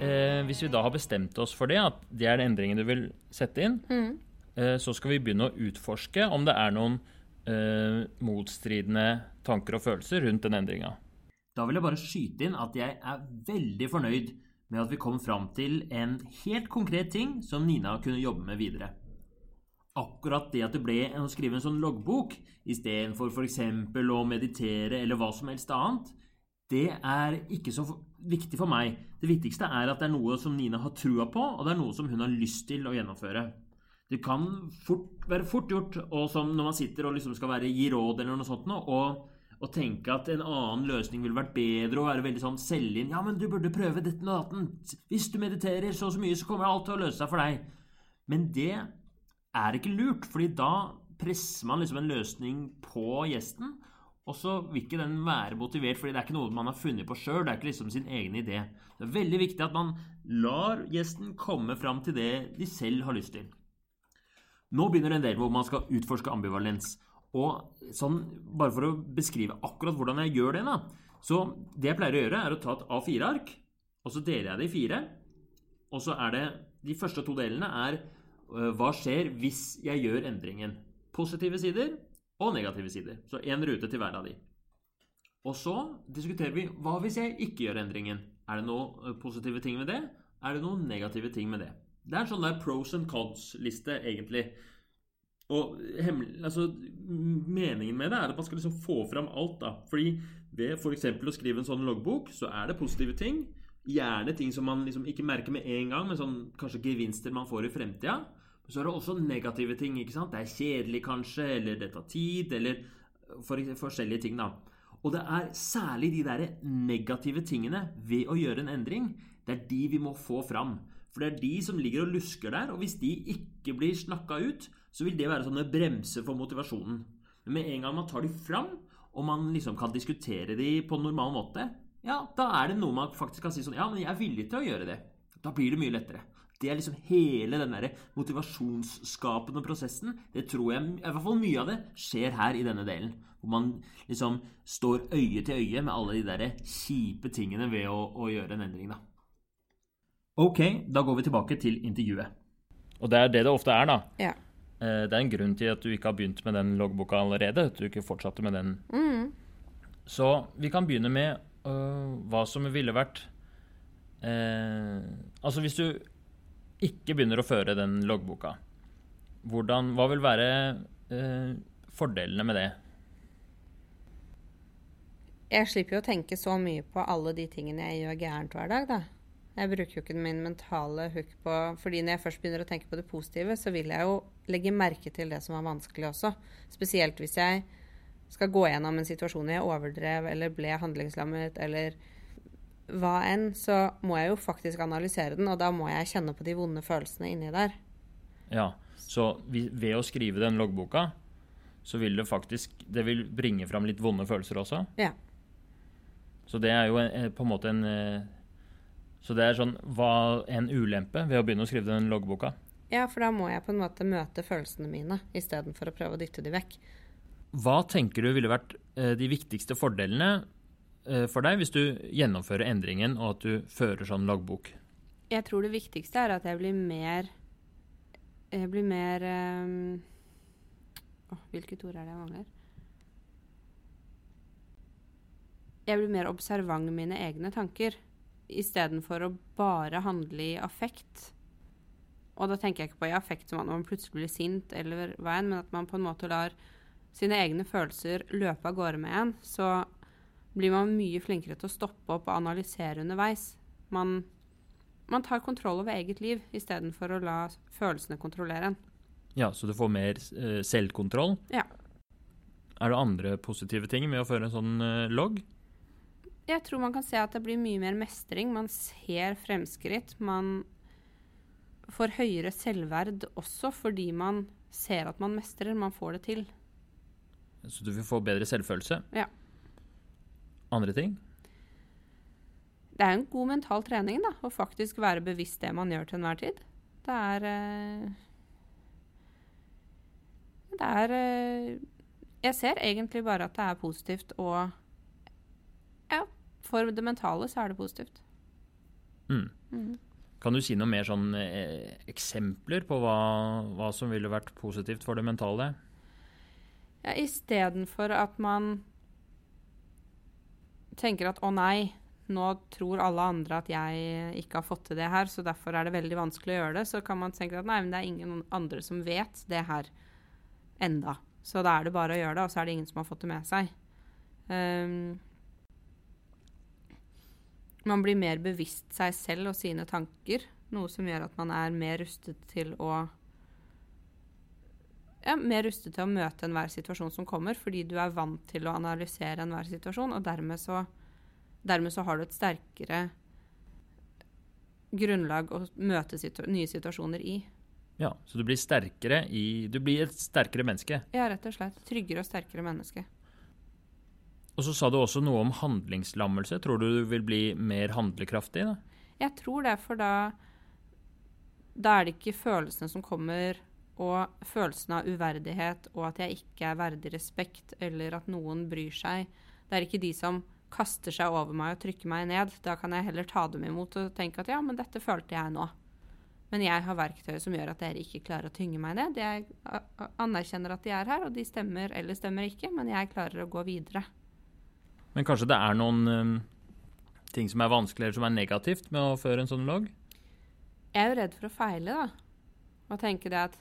Speaker 1: Eh, hvis vi da har bestemt oss for det, at det er den endringen du vil sette inn,
Speaker 2: mm.
Speaker 1: eh, så skal vi begynne å utforske om det er noen eh, motstridende tanker og følelser rundt den endringa. Da vil jeg bare skyte inn at jeg er veldig fornøyd med at vi kom fram til en helt konkret ting som Nina kunne jobbe med videre. Akkurat det at det ble å skrive en sånn loggbok istedenfor f.eks. å meditere eller hva som helst annet, det er ikke så viktig for meg. Det viktigste er at det er noe som Nina har trua på, og det er noe som hun har lyst til å gjennomføre. Det kan fort, være fort gjort, og som når man sitter og liksom skal være, gi råd eller noe sånt, og, og tenke at en annen løsning ville vært bedre, og være veldig sånn selvinn Ja, men du burde prøve dette med daten. Hvis du mediterer så og så mye, så kommer alt til å løse seg for deg. Men det er ikke lurt, fordi da presser man liksom en løsning på gjesten. Og så vil ikke den være motivert, fordi det er ikke noe man har funnet på sjøl. Det er ikke liksom sin egen idé. Det er veldig viktig at man lar gjesten komme fram til det de selv har lyst til. Nå begynner en del hvor man skal utforske ambivalens. Og sånn, bare for å beskrive akkurat hvordan jeg gjør det, da. Så det jeg pleier å gjøre, er å ta et A4-ark, og så deler jeg det i fire. Og så er det De første to delene er øh, hva skjer hvis jeg gjør endringen. Positive sider og negative sider. Så én rute til hver av de. Og så diskuterer vi hva hvis jeg ikke gjør endringen. Er det noen positive ting med det? Er det noen negative ting med det? Det er en sånn der pros and cons-liste, egentlig. Og altså, meningen med det er at man skal liksom få fram alt. da. Fordi ved f.eks. å skrive en sånn loggbok, så er det positive ting. Gjerne ting som man liksom ikke merker med en gang, men sånn, kanskje gevinster man får i fremtida. Så er det også negative ting. ikke sant? Det er kjedelig, kanskje, eller det tar tid, eller for, forskjellige ting, da. Og det er særlig de der negative tingene ved å gjøre en endring, det er de vi må få fram. For det er de som ligger og lusker der, og hvis de ikke blir snakka ut, så vil det være sånne bremser for motivasjonen. Men med en gang man tar de fram, og man liksom kan diskutere de på en normal måte, ja, da er det noe man faktisk kan si sånn Ja, men jeg er villig til å gjøre det. Da blir det mye lettere. Det er liksom hele den der motivasjonsskapende prosessen. Det tror jeg, i hvert fall mye av det, skjer her i denne delen. Hvor man liksom står øye til øye med alle de der kjipe tingene ved å, å gjøre en endring, da. Ok, da går vi tilbake til intervjuet. Og det er det det ofte er, da.
Speaker 2: Ja.
Speaker 1: Eh, det er en grunn til at du ikke har begynt med den loggboka allerede. At du ikke fortsatte med den.
Speaker 2: Mm.
Speaker 1: Så vi kan begynne med øh, hva som ville vært eh, Altså hvis du ikke begynner å føre den loggboka, hvordan, hva vil være eh, fordelene med det?
Speaker 2: Jeg slipper jo å tenke så mye på alle de tingene jeg gjør gærent hver dag, da. Jeg bruker jo ikke min mentale hook på fordi når jeg først begynner å tenke på det positive, så vil jeg jo legge merke til det som er vanskelig også. Spesielt hvis jeg skal gå gjennom en situasjon jeg overdrev eller ble handlingslammet eller hva enn, så må jeg jo faktisk analysere den, og da må jeg kjenne på de vonde følelsene inni der.
Speaker 1: Ja, så ved å skrive den loggboka, så vil det faktisk Det vil bringe fram litt vonde følelser også?
Speaker 2: Ja.
Speaker 1: Så det er jo en, på en måte en eh, Så det er sånn Hva en ulempe ved å begynne å skrive den loggboka?
Speaker 2: Ja, for da må jeg på en måte møte følelsene mine istedenfor å prøve å dytte de vekk.
Speaker 1: Hva tenker du ville vært eh, de viktigste fordelene for deg hvis du gjennomfører endringen og at du fører sånn loggbok?
Speaker 2: Jeg tror det viktigste er at jeg blir mer Jeg blir mer um, Hvilket ord er det jeg mangler? Jeg blir mer observant med mine egne tanker istedenfor å bare handle i affekt. Og da tenker jeg ikke på i affekt som at man plutselig blir sint, eller hva enn, men at man på en måte lar sine egne følelser løpe av gårde med en. Så blir man mye flinkere til å stoppe opp og analysere underveis. Man, man tar kontroll over eget liv istedenfor å la følelsene kontrollere en.
Speaker 1: Ja, så du får mer eh, selvkontroll?
Speaker 2: Ja.
Speaker 1: Er det andre positive ting med å føre en sånn eh, logg?
Speaker 2: Jeg tror man kan se at det blir mye mer mestring. Man ser fremskritt. Man får høyere selvverd også fordi man ser at man mestrer. Man får det til.
Speaker 1: Så du vil få bedre selvfølelse?
Speaker 2: Ja.
Speaker 1: Andre ting?
Speaker 2: Det er en god mental trening da, å faktisk være bevisst det man gjør til enhver tid. Det er eh, Det er eh, Jeg ser egentlig bare at det er positivt og Ja, for det mentale så er det positivt.
Speaker 1: Mm. Mm. Kan du si noe mer sånn eh, eksempler på hva, hva, som ville vært positivt for det mentale?
Speaker 2: Ja, Istedenfor at man tenker at å nei, nå tror alle andre at jeg ikke har fått til det her, så derfor er det veldig vanskelig å gjøre det, så kan man tenke at nei, men det er ingen andre som vet det her enda. Så da er det bare å gjøre det, og så er det ingen som har fått det med seg. Um, Man blir mer bevisst seg selv og sine tanker, noe som gjør at man er mer rustet til å ja, mer rustet til å møte enhver situasjon som kommer, fordi du er vant til å analysere enhver situasjon, og dermed så, dermed så har du et sterkere grunnlag å møte situ nye situasjoner i.
Speaker 1: Ja, Så du blir sterkere i Du blir et sterkere menneske?
Speaker 2: Ja, rett og slett. Tryggere og sterkere menneske.
Speaker 1: Og så sa du også noe om handlingslammelse. Tror du du vil bli mer handlekraftig? da?
Speaker 2: Jeg tror det, for da Da er det ikke følelsene som kommer, og følelsen av uverdighet og at jeg ikke er verdig respekt, eller at noen bryr seg. Det er ikke de som kaster seg over meg og trykker meg ned. Da kan jeg heller ta dem imot og tenke at ja, men dette følte jeg nå. Men jeg har verktøy som gjør at dere ikke klarer å tynge meg ned. Jeg anerkjenner at de er her, og de stemmer eller stemmer ikke, men jeg klarer å gå videre.
Speaker 1: Men kanskje det er noen um, ting som er vanskelig eller som er negativt med å føre en sånn logg?
Speaker 2: Jeg er jo redd for å feile, da. Og tenke det at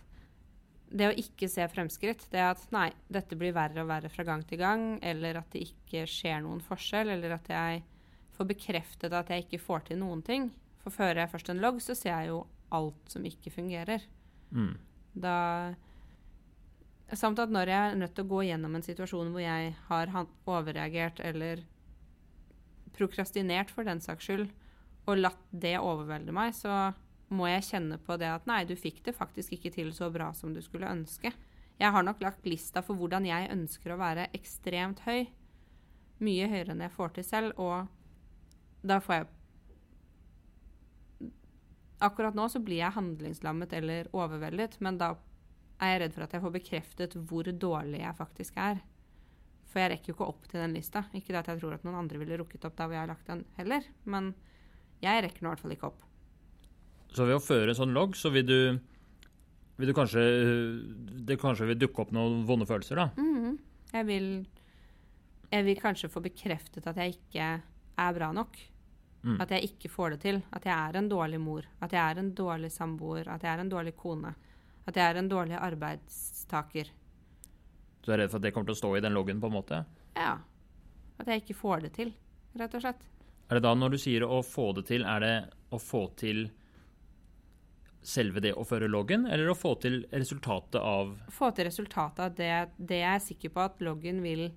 Speaker 2: det å ikke se fremskritt, det at nei, dette blir verre og verre fra gang til gang, eller at det ikke skjer noen forskjell, eller at jeg får bekreftet at jeg ikke får til noen ting. For fører jeg først en logg, så ser jeg jo alt som ikke fungerer.
Speaker 1: Mm.
Speaker 2: Da Samt at når jeg er nødt til å gå gjennom en situasjon hvor jeg har overreagert eller prokrastinert for den saks skyld, og latt det overvelde meg, så må jeg kjenne på det at nei, du fikk det faktisk ikke til så bra som du skulle ønske. Jeg har nok lagt lista for hvordan jeg ønsker å være ekstremt høy. Mye høyere enn jeg får til selv, og da får jeg Akkurat nå så blir jeg handlingslammet eller overveldet, men da er jeg redd for at jeg får bekreftet hvor dårlig jeg faktisk er. For jeg rekker jo ikke opp til den lista. Ikke at jeg tror at noen andre ville rukket opp der hvor jeg har lagt den heller, men jeg rekker nå i hvert fall ikke opp.
Speaker 1: Så ved å føre en sånn logg, så vil du, vil du kanskje Det kanskje vil dukke opp noen vonde følelser, da?
Speaker 2: Mm, jeg vil Jeg vil kanskje få bekreftet at jeg ikke er bra nok. Mm. At jeg ikke får det til. At jeg er en dårlig mor. At jeg er en dårlig samboer. At jeg er en dårlig kone. At jeg er en dårlig arbeidstaker.
Speaker 1: Du er redd for at det kommer til å stå i den loggen, på en måte?
Speaker 2: Ja. At jeg ikke får det til, rett og slett.
Speaker 1: Er det da, når du sier å få det til, er det å få til selve det å føre loggen, eller å få til resultatet av
Speaker 2: Få til resultatet av det, det jeg er sikker på at loggen vil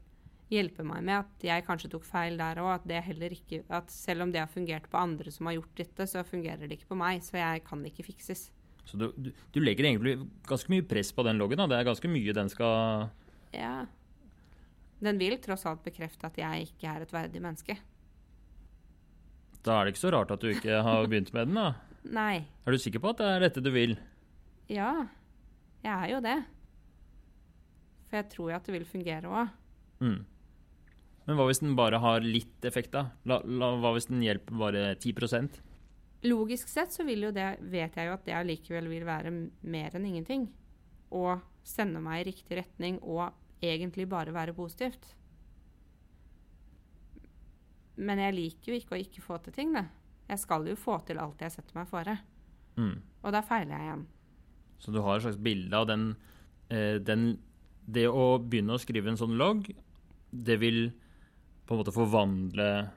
Speaker 2: hjelpe meg med. At jeg kanskje tok feil der òg. At det heller ikke At selv om det har fungert på andre som har gjort dette, så fungerer det ikke på meg. Så jeg kan ikke fikses.
Speaker 1: Så du, du, du, legger egentlig ganske mye press på den loggen? Da. Det er ganske mye den skal
Speaker 2: Ja. Den vil tross alt bekrefte at jeg ikke er et verdig menneske.
Speaker 1: Da er det ikke så rart at du ikke har begynt med den, da.
Speaker 2: Nei.
Speaker 1: Er du sikker på at det er dette du vil?
Speaker 2: Ja, jeg er jo det. For jeg tror jo at det vil fungere òg.
Speaker 1: Mm. Men hva hvis den bare har litt effekt, da? La, la, hva hvis den hjelper bare 10%
Speaker 2: Logisk sett så vil jo det, vet jeg jo at det allikevel vil være mer enn ingenting. Og sende meg i riktig retning og egentlig bare være positivt. Men jeg liker jo ikke å ikke få til ting, da. Jeg skal jo få til alt jeg setter meg fore.
Speaker 1: Mm.
Speaker 2: Og da feiler jeg igjen.
Speaker 1: Så du har et slags bilde av den, eh, den Det å begynne å skrive en sånn logg, det vil på en måte forvandle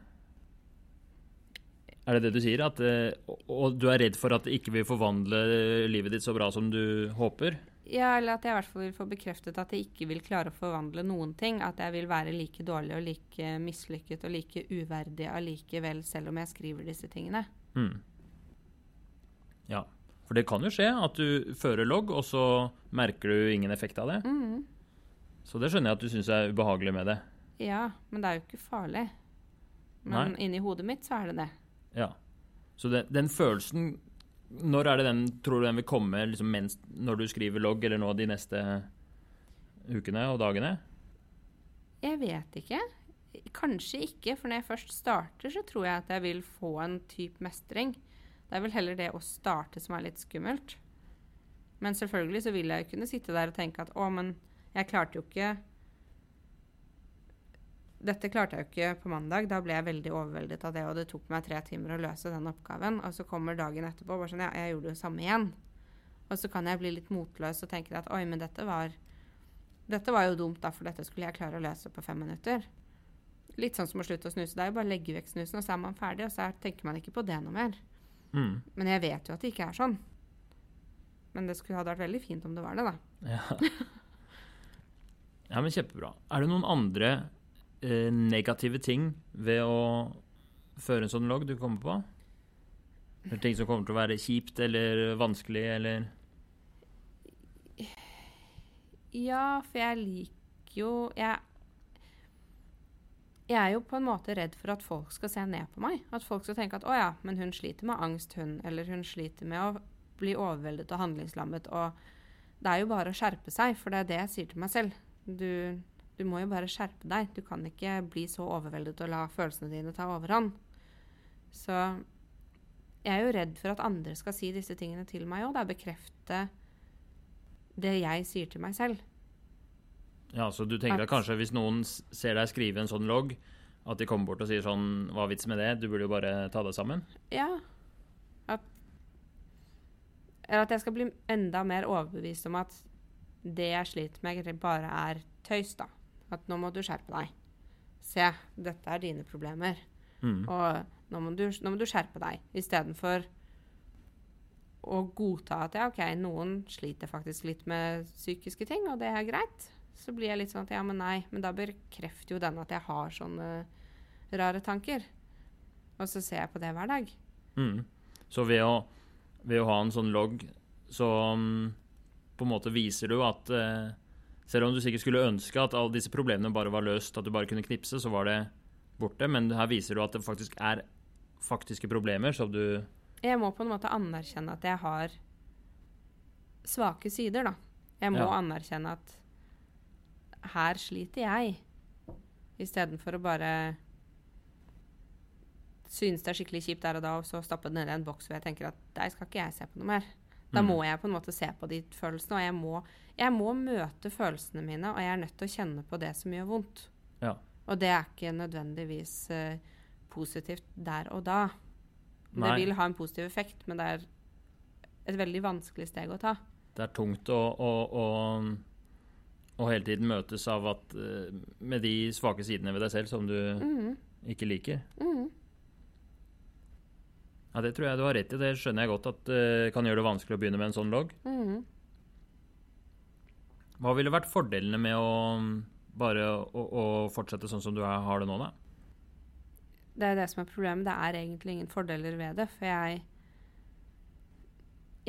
Speaker 1: er det det du sier? At, eh, og du er redd for at det ikke vil forvandle livet ditt så bra som du håper?
Speaker 2: Ja, eller at jeg i hvert fall vil få bekreftet at jeg ikke vil klare å forvandle noen ting. At jeg vil være like dårlig og like mislykket og like uverdig allikevel, selv om jeg skriver disse tingene.
Speaker 1: Mm. Ja, for det kan jo skje at du fører logg, og så merker du ingen effekt av det.
Speaker 2: Mm.
Speaker 1: Så det skjønner jeg at du syns er ubehagelig med det.
Speaker 2: Ja, men det er jo ikke farlig. Men
Speaker 1: Nei.
Speaker 2: inni hodet mitt så er det det.
Speaker 1: Ja. Så det, den følelsen Når er det den tror du den vil komme liksom mens, når du skriver logg, eller nå de neste ukene og dagene?
Speaker 2: Jeg vet ikke. Kanskje ikke, for når jeg først starter, så tror jeg at jeg vil få en type mestring. Det er vel heller det å starte som er litt skummelt. Men selvfølgelig så vil jeg kunne sitte der og tenke at å, men jeg klarte jo ikke dette klarte jeg jo ikke på mandag. Da ble jeg veldig overveldet av det, og det tok meg tre timer å løse den oppgaven. Og så kommer dagen etterpå bare sånn Ja, jeg gjorde det samme igjen. Og så kan jeg bli litt motløs og tenke at oi, men dette var Dette var jo dumt, da, for dette skulle jeg klare å løse på fem minutter. Litt sånn som å slutte å snuse. Det er jo bare å legge vekk snusen, og så er man ferdig, og så er, tenker man ikke på det noe mer.
Speaker 1: Mm.
Speaker 2: Men jeg vet jo at det ikke er sånn. Men det skulle, hadde vært veldig fint om det var det, da.
Speaker 1: Ja. (laughs) ja, men kjempebra. Er det noen andre negative ting ved å føre en sånn logg du kommer på? Eller ting som kommer til å være kjipt eller vanskelig eller
Speaker 2: Ja, for jeg liker jo Jeg jeg er jo på en måte redd for at folk skal se ned på meg. At folk skal tenke at 'å ja, men hun sliter med angst, hun'. Eller hun sliter med å bli overveldet og handlingslammet. Og det er jo bare å skjerpe seg, for det er det jeg sier til meg selv. Du, du må jo bare skjerpe deg. Du kan ikke bli så overveldet og la følelsene dine ta overhånd. Så jeg er jo redd for at andre skal si disse tingene til meg òg. Bekrefte det jeg sier til meg selv.
Speaker 1: Ja, så du tenker at
Speaker 2: At-
Speaker 1: kanskje hvis noen ser deg skrive en sånn logg, at de kommer bort og sier sånn Hva er vitsen med det? Du burde jo bare ta det sammen.
Speaker 2: Ja. At Eller at jeg skal bli enda mer overbevist om at det jeg sliter med, bare er tøys, da. At nå må du skjerpe deg. Se, dette er dine problemer.
Speaker 1: Mm.
Speaker 2: Og nå må du, nå må du skjerpe deg. Istedenfor å godta at ja, OK, noen sliter faktisk litt med psykiske ting, og det er greit. Så blir jeg litt sånn at ja, men nei. Men da bekrefter jo den at jeg har sånne rare tanker. Og så ser jeg på det hver dag.
Speaker 1: Mm. Så ved å, ved å ha en sånn logg, så um, på en måte viser du at eh, Selv om du sikkert skulle ønske at alle disse problemene bare var løst, at du bare kunne knipse, så var det borte. Men her viser du at det faktisk er faktiske problemer som du
Speaker 2: Jeg må på en måte anerkjenne at jeg har svake sider, da. Jeg må
Speaker 1: Ja.
Speaker 2: anerkjenne at her sliter jeg, istedenfor å bare synes det er skikkelig kjipt der og da, og så stappe det ned i en boks hvor jeg tenker at der skal ikke jeg se på noe mer. Da
Speaker 1: Mm.
Speaker 2: må jeg på en måte se på de følelsene, og jeg må, jeg må møte følelsene mine, og jeg er nødt til å kjenne på det som gjør vondt.
Speaker 1: Ja.
Speaker 2: Og det er ikke nødvendigvis uh, positivt der og da.
Speaker 1: Nei.
Speaker 2: Det vil ha en positiv effekt, men det er et veldig vanskelig steg å ta.
Speaker 1: Det er tungt å, å, å, å hele tiden møtes av at eh, Med de svake sidene ved deg selv som du
Speaker 2: mm.
Speaker 1: ikke liker.
Speaker 2: Mm.
Speaker 1: Ja, Det tror jeg du har rett i. Det skjønner jeg godt at det kan gjøre det vanskelig å begynne med en sånn logg.
Speaker 2: Mhm.
Speaker 1: Hva ville vært fordelene med å mm, bare å, å fortsette sånn som du er, har det nå, da?
Speaker 2: Det er det som er problemet. Det er egentlig ingen fordeler ved det. For jeg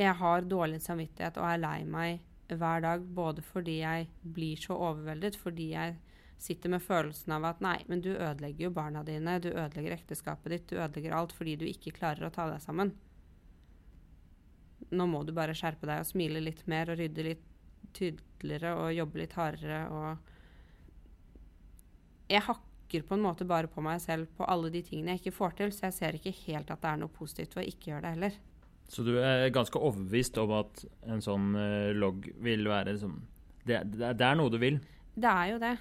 Speaker 2: Jeg har dårlig samvittighet og er lei meg hver dag. Både fordi jeg blir så overveldet, fordi jeg sitter med følelsen av at nei, men du ødelegger jo barna dine, du ødelegger ekteskapet ditt, du ødelegger alt fordi du ikke klarer å ta deg sammen. Nå må du bare skjerpe deg og smile litt mer og rydde litt tydeligere og jobbe litt hardere og Jeg hakker på en måte bare på meg selv på alle de tingene jeg ikke får til, så jeg ser ikke helt at det er noe positivt ved å ikke gjøre det heller.
Speaker 1: Så du er ganske overbevist om at en sånn eh, logg vil være liksom det, det, det er noe du vil?
Speaker 2: Det er jo det.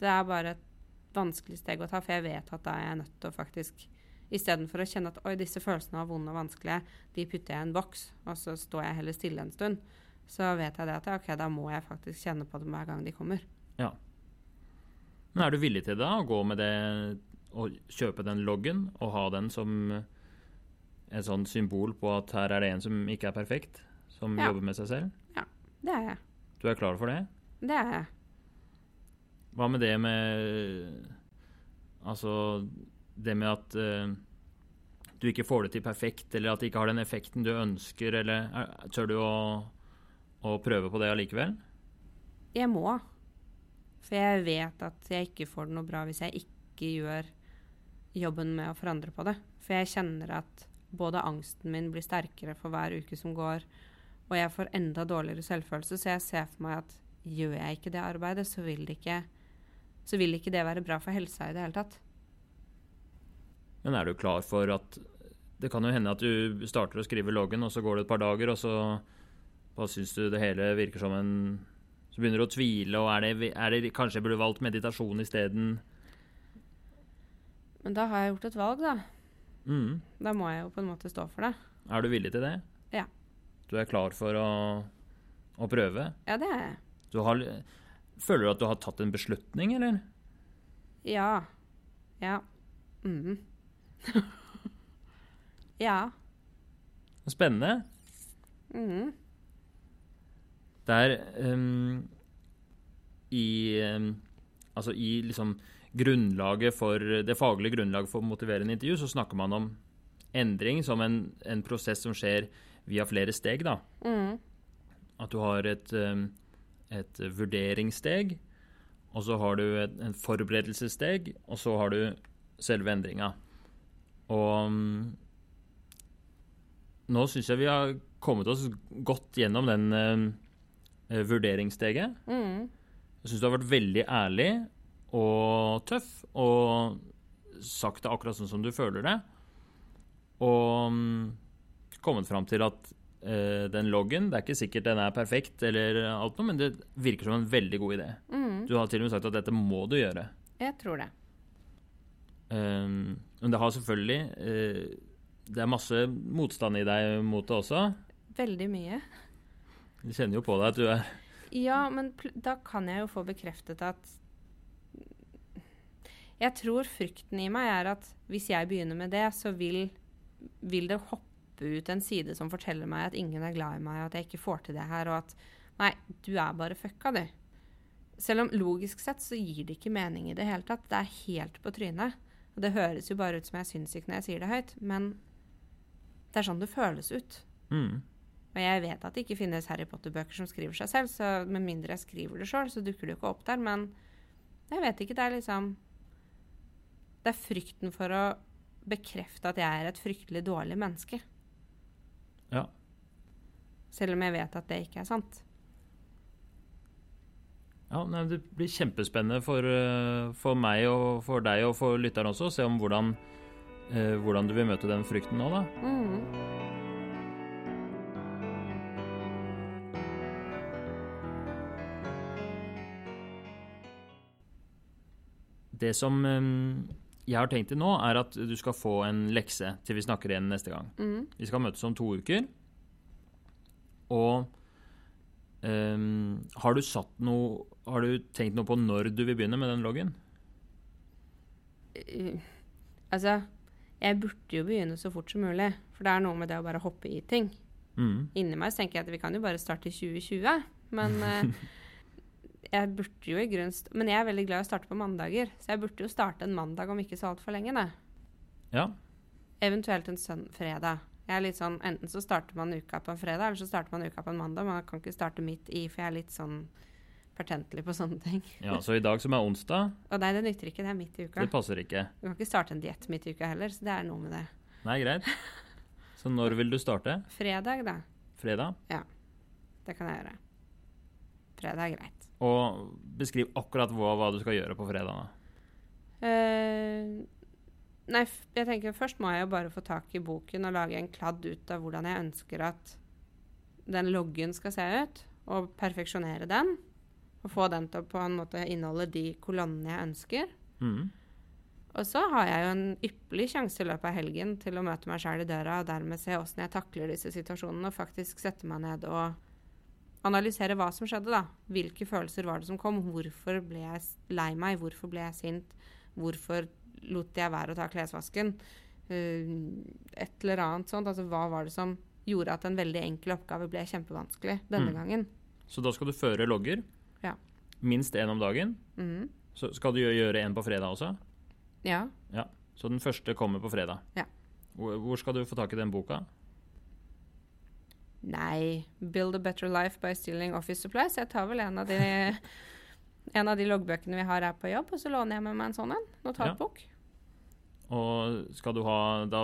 Speaker 2: Det er bare et vanskelig steg å ta, for jeg vet at da er jeg nødt til å faktisk Istedenfor å kjenne at oi, disse følelsene var vonde og vanskelige, de putter jeg i en boks, og så står jeg heller stille en stund. Så vet jeg det at ok, da må jeg faktisk kjenne på dem hver gang de kommer. Ja.
Speaker 1: Men er du villig til det? Å gå med det og kjøpe den loggen og ha den som et sånn symbol på at her er det en som ikke er perfekt, som
Speaker 2: Ja.
Speaker 1: jobber med seg selv?
Speaker 2: Ja, Det er jeg.
Speaker 1: Du er klar for det?
Speaker 2: Det er jeg.
Speaker 1: Hva med det med Altså det med at uh, du ikke får det til perfekt, eller at det ikke har den effekten du ønsker, eller er, tør du å, å prøve på det allikevel?
Speaker 2: Jeg må. For jeg vet at jeg ikke får det noe bra hvis jeg ikke gjør jobben med å forandre på det. For jeg kjenner at både angsten min blir sterkere for hver uke som går, og jeg får enda dårligere selvfølelse, så jeg ser for meg at gjør jeg ikke det arbeidet, så vil det ikke, så vil ikke det være bra for helsa i det hele tatt.
Speaker 1: Men er du klar for at Det kan jo hende at du starter å skrive loggen, og så går det et par dager, og så bare syns du det hele virker som en Så begynner du å tvile, og er det, er det kanskje jeg burde valgt meditasjon isteden?
Speaker 2: Men da har jeg gjort et valg, da.
Speaker 1: Mm.
Speaker 2: Da må jeg jo på en måte stå for det.
Speaker 1: Er du villig til det?
Speaker 2: Ja.
Speaker 1: Du er klar for å, å prøve?
Speaker 2: Ja, det er jeg.
Speaker 1: Du har, føler du at du har tatt en beslutning, eller?
Speaker 2: Ja. Ja. Mhm. (laughs) ja.
Speaker 1: Spennende.
Speaker 2: Mhm.
Speaker 1: Det er ehm, i um, Altså i liksom grunnlaget for Det faglige grunnlaget for motiverende intervju, så snakker man om endring som en, en prosess som skjer via flere steg, da.
Speaker 2: Mm.
Speaker 1: At du har et, ehm, et vurderingssteg, og så har du et, en forberedelsessteg, og så har du selve endringa. Og nå syns jeg vi har kommet oss godt gjennom den vurderingssteget.
Speaker 2: Mm.
Speaker 1: Jeg syns du har vært veldig ærlig og tøff og sagt det akkurat sånn som du føler det. Og mm, kommet fram til at eh, den loggen Det er ikke sikkert den er perfekt, eller alt noe, men det virker som en veldig god idé.
Speaker 2: Mm.
Speaker 1: Du har til og med sagt at dette må du gjøre.
Speaker 2: Jeg tror det.
Speaker 1: Um, men det har selvfølgelig uh, Det er masse motstand i deg mot det også.
Speaker 2: Veldig mye.
Speaker 1: Jeg kjenner jo på deg at du er
Speaker 2: Ja, men da kan jeg jo få bekreftet at Jeg tror frykten i meg er at hvis jeg begynner med det, så vil, vil det hoppe ut en side som forteller meg at ingen er glad i meg, at jeg ikke får til det her, og at Nei, du er bare fucka, du. Selv om logisk sett så gir det ikke mening i det hele tatt. Det er helt på trynet. Og det høres jo bare ut som jeg er sinnssyk når jeg sier det høyt, men det er sånn det føles ut.
Speaker 1: mm,
Speaker 2: Og jeg vet at det ikke finnes Harry Potter-bøker som skriver seg selv, så med mindre jeg skriver det sjøl, så dukker det jo ikke opp der. Men jeg vet ikke. Det er liksom Det er frykten for å bekrefte at jeg er et fryktelig dårlig menneske.
Speaker 1: Ja.
Speaker 2: Selv om jeg vet at det ikke er sant.
Speaker 1: Ja, nei, Det blir kjempespennende for, eh, for meg og for deg og for lytteren også å se om hvordan, eh, hvordan du vil møte den frykten nå. da.
Speaker 2: Mhm.
Speaker 1: Det som eh, jeg har tenkt til nå, er at du skal få en lekse til vi snakker igjen neste gang.
Speaker 2: Mm.
Speaker 1: Vi skal møtes om to uker. Og um, har du satt noe Har du tenkt noe på når du vil begynne med den loggen?
Speaker 2: Uh, altså, jeg burde jo begynne så fort som mulig. For det er noe med det å bare hoppe i ting.
Speaker 1: Mm.
Speaker 2: Inni meg så tenker jeg at vi kan jo bare starte i 2020. Men (laughs) eh, jeg burde jo i grunnen Men jeg er veldig glad i å starte på mandager, så jeg burde jo starte en mandag om ikke så altfor lenge. Da.
Speaker 1: Ja.
Speaker 2: Eventuelt en søn fredag. Jeg er litt sånn, Enten så starter man uka på en fredag, eller så starter man uka på en mandag. Man kan ikke starte midt i, for jeg er litt sånn pertentlig på sånne ting. (laughs)
Speaker 1: ja. Så i dag som er onsdag,
Speaker 2: Og nei, det nytter ikke. Det er midt i uka.
Speaker 1: det passer ikke.
Speaker 2: Du kan ikke starte en diett midt i uka heller, så det er noe med det.
Speaker 1: Nei, greit. Så når vil du starte?
Speaker 2: Fredag, da.
Speaker 1: Fredag? Ja.
Speaker 2: Det kan jeg gjøre. Fredag er greit.
Speaker 1: Og beskriv akkurat hva, hva du skal gjøre på fredag. da.
Speaker 2: Eh, nei, jeg tenker først må jeg jo bare få tak i boken og lage en kladd ut av hvordan jeg ønsker at den loggen skal se ut, og perfeksjonere den. Og få den til å på en måte inneholde de kolonnene jeg ønsker.
Speaker 1: Mm.
Speaker 2: Og så har jeg jo en ypperlig sjanse i løpet av helgen til å møte meg sjæl i døra og dermed se åssen jeg takler disse situasjonene, og faktisk sette meg ned og analysere hva som skjedde, da. Hvilke følelser var det som kom? Hvorfor ble jeg lei meg? Hvorfor ble jeg sint? Hvorfor lot jeg være å ta klesvasken? Eh, et eller annet sånt. Altså hva var det som gjorde at en veldig enkel oppgave ble kjempevanskelig denne
Speaker 1: Mm.
Speaker 2: gangen?
Speaker 1: Så da skal du føre logger.
Speaker 2: Ja.
Speaker 1: Minst én om dagen.
Speaker 2: Mm.
Speaker 1: Så skal du gjøre en på fredag også.
Speaker 2: Ja.
Speaker 1: Så den første kommer på fredag.
Speaker 2: Ja.
Speaker 1: Hvor skal du få tak i den boka?
Speaker 2: Nei, 'Build a Better Life by Stealing Office Supplies'. Jeg tar vel en av de, (laughs) en av de loggbøkene vi har her på jobb, og så låner jeg med meg en sånn en. Notatbok.
Speaker 1: Og skal du ha Da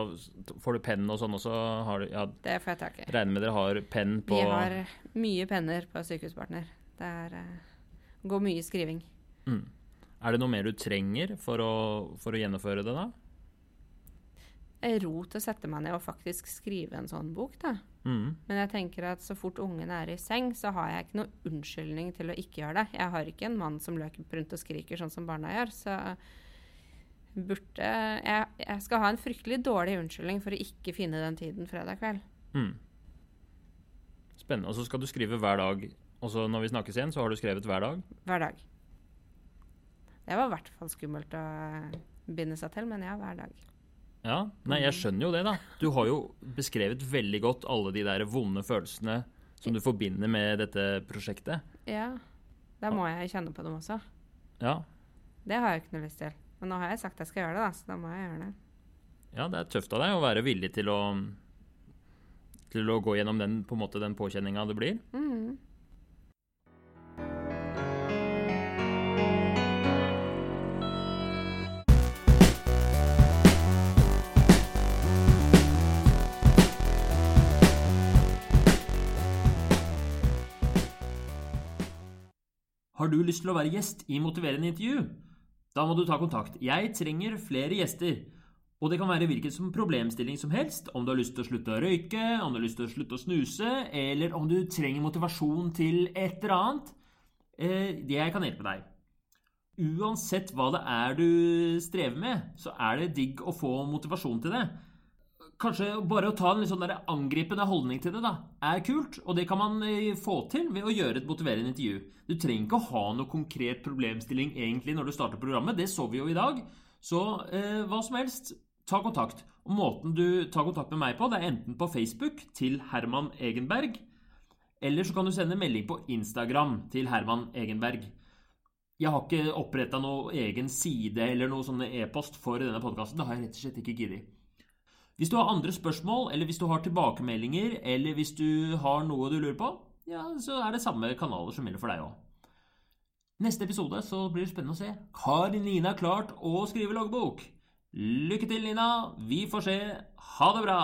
Speaker 1: får du penn og sånn også. Har du, ja,
Speaker 2: Det får jeg tak i.
Speaker 1: regner med dere har penn på
Speaker 2: Vi har mye penner på Sykehuspartner. Det er, uh, går mye skriving.
Speaker 1: mm. Er det noe mer du trenger for å, for å gjennomføre det, da?
Speaker 2: Jeg ro til å sette meg ned og faktisk skrive en sånn bok, da.
Speaker 1: Mm.
Speaker 2: Men jeg tenker at så fort ungen er i seng, så har jeg ikke noen unnskyldning til å ikke gjøre det. Jeg har ikke en mann som løper rundt og skriker sånn som barna gjør, så burde jeg, jeg skal ha en fryktelig dårlig unnskyldning for å ikke finne den tiden fredag kveld.
Speaker 1: Mm. Spennende. Og så skal du skrive hver dag. Og så når vi snakkes igjen, så har du skrevet hver dag.
Speaker 2: Hver dag. Det var i hvert fall skummelt å binde seg til, men ja, hver dag.
Speaker 1: Ja, Nei, jeg skjønner jo det, da. Du har jo beskrevet veldig godt alle de der vonde følelsene som du forbinder med dette prosjektet.
Speaker 2: Ja. Da må jeg kjenne på dem også.
Speaker 1: Ja,
Speaker 2: Det har jeg ikke noe lyst til. Men nå har jeg sagt jeg skal gjøre det, da, så da må jeg gjøre det.
Speaker 1: ja det er tøft av deg å være villig til å til å gå gjennom den, på måte, den påkjenninga det blir.
Speaker 2: Mhm.
Speaker 1: Har du lyst til å være gjest i Motiverende intervju? Da må du ta kontakt. Jeg trenger flere gjester. Og det kan være hvilken som problemstilling som helst. Om du har lyst til å slutte å røyke, om du har lyst til å slutte å snuse, eller om du trenger motivasjon til et eller annet. Eh, Jeg kan hjelpe deg. Uansett hva det er du strever med, så er det digg å få motivasjon til det. Kanskje bare å ta en litt sånn der angripende holdning til det da, er kult, og det kan man eh, få til ved å gjøre et motiverende intervju. Du trenger ikke å ha noe konkret problemstilling egentlig når du starter programmet, det så vi jo i dag. Så eh, hva som helst, ta kontakt. Og måten du tar kontakt med meg på, det er enten på Facebook til Herman Egenberg, eller så kan du sende melding på Instagram til Herman Egenberg. Jeg har ikke oppretta noen egen side eller noe sånn e-post for denne podkasten. Det har jeg rett og slett ikke giddet. Hvis du har andre spørsmål, eller hvis du har tilbakemeldinger, eller hvis du har noe du lurer på, ja, så er det samme kanaler som gjelder for deg òg. Neste episode så blir det spennende å se. Har Nina klart å skrive loggbok? Lykke til, Nina. Vi får se. Ha det bra.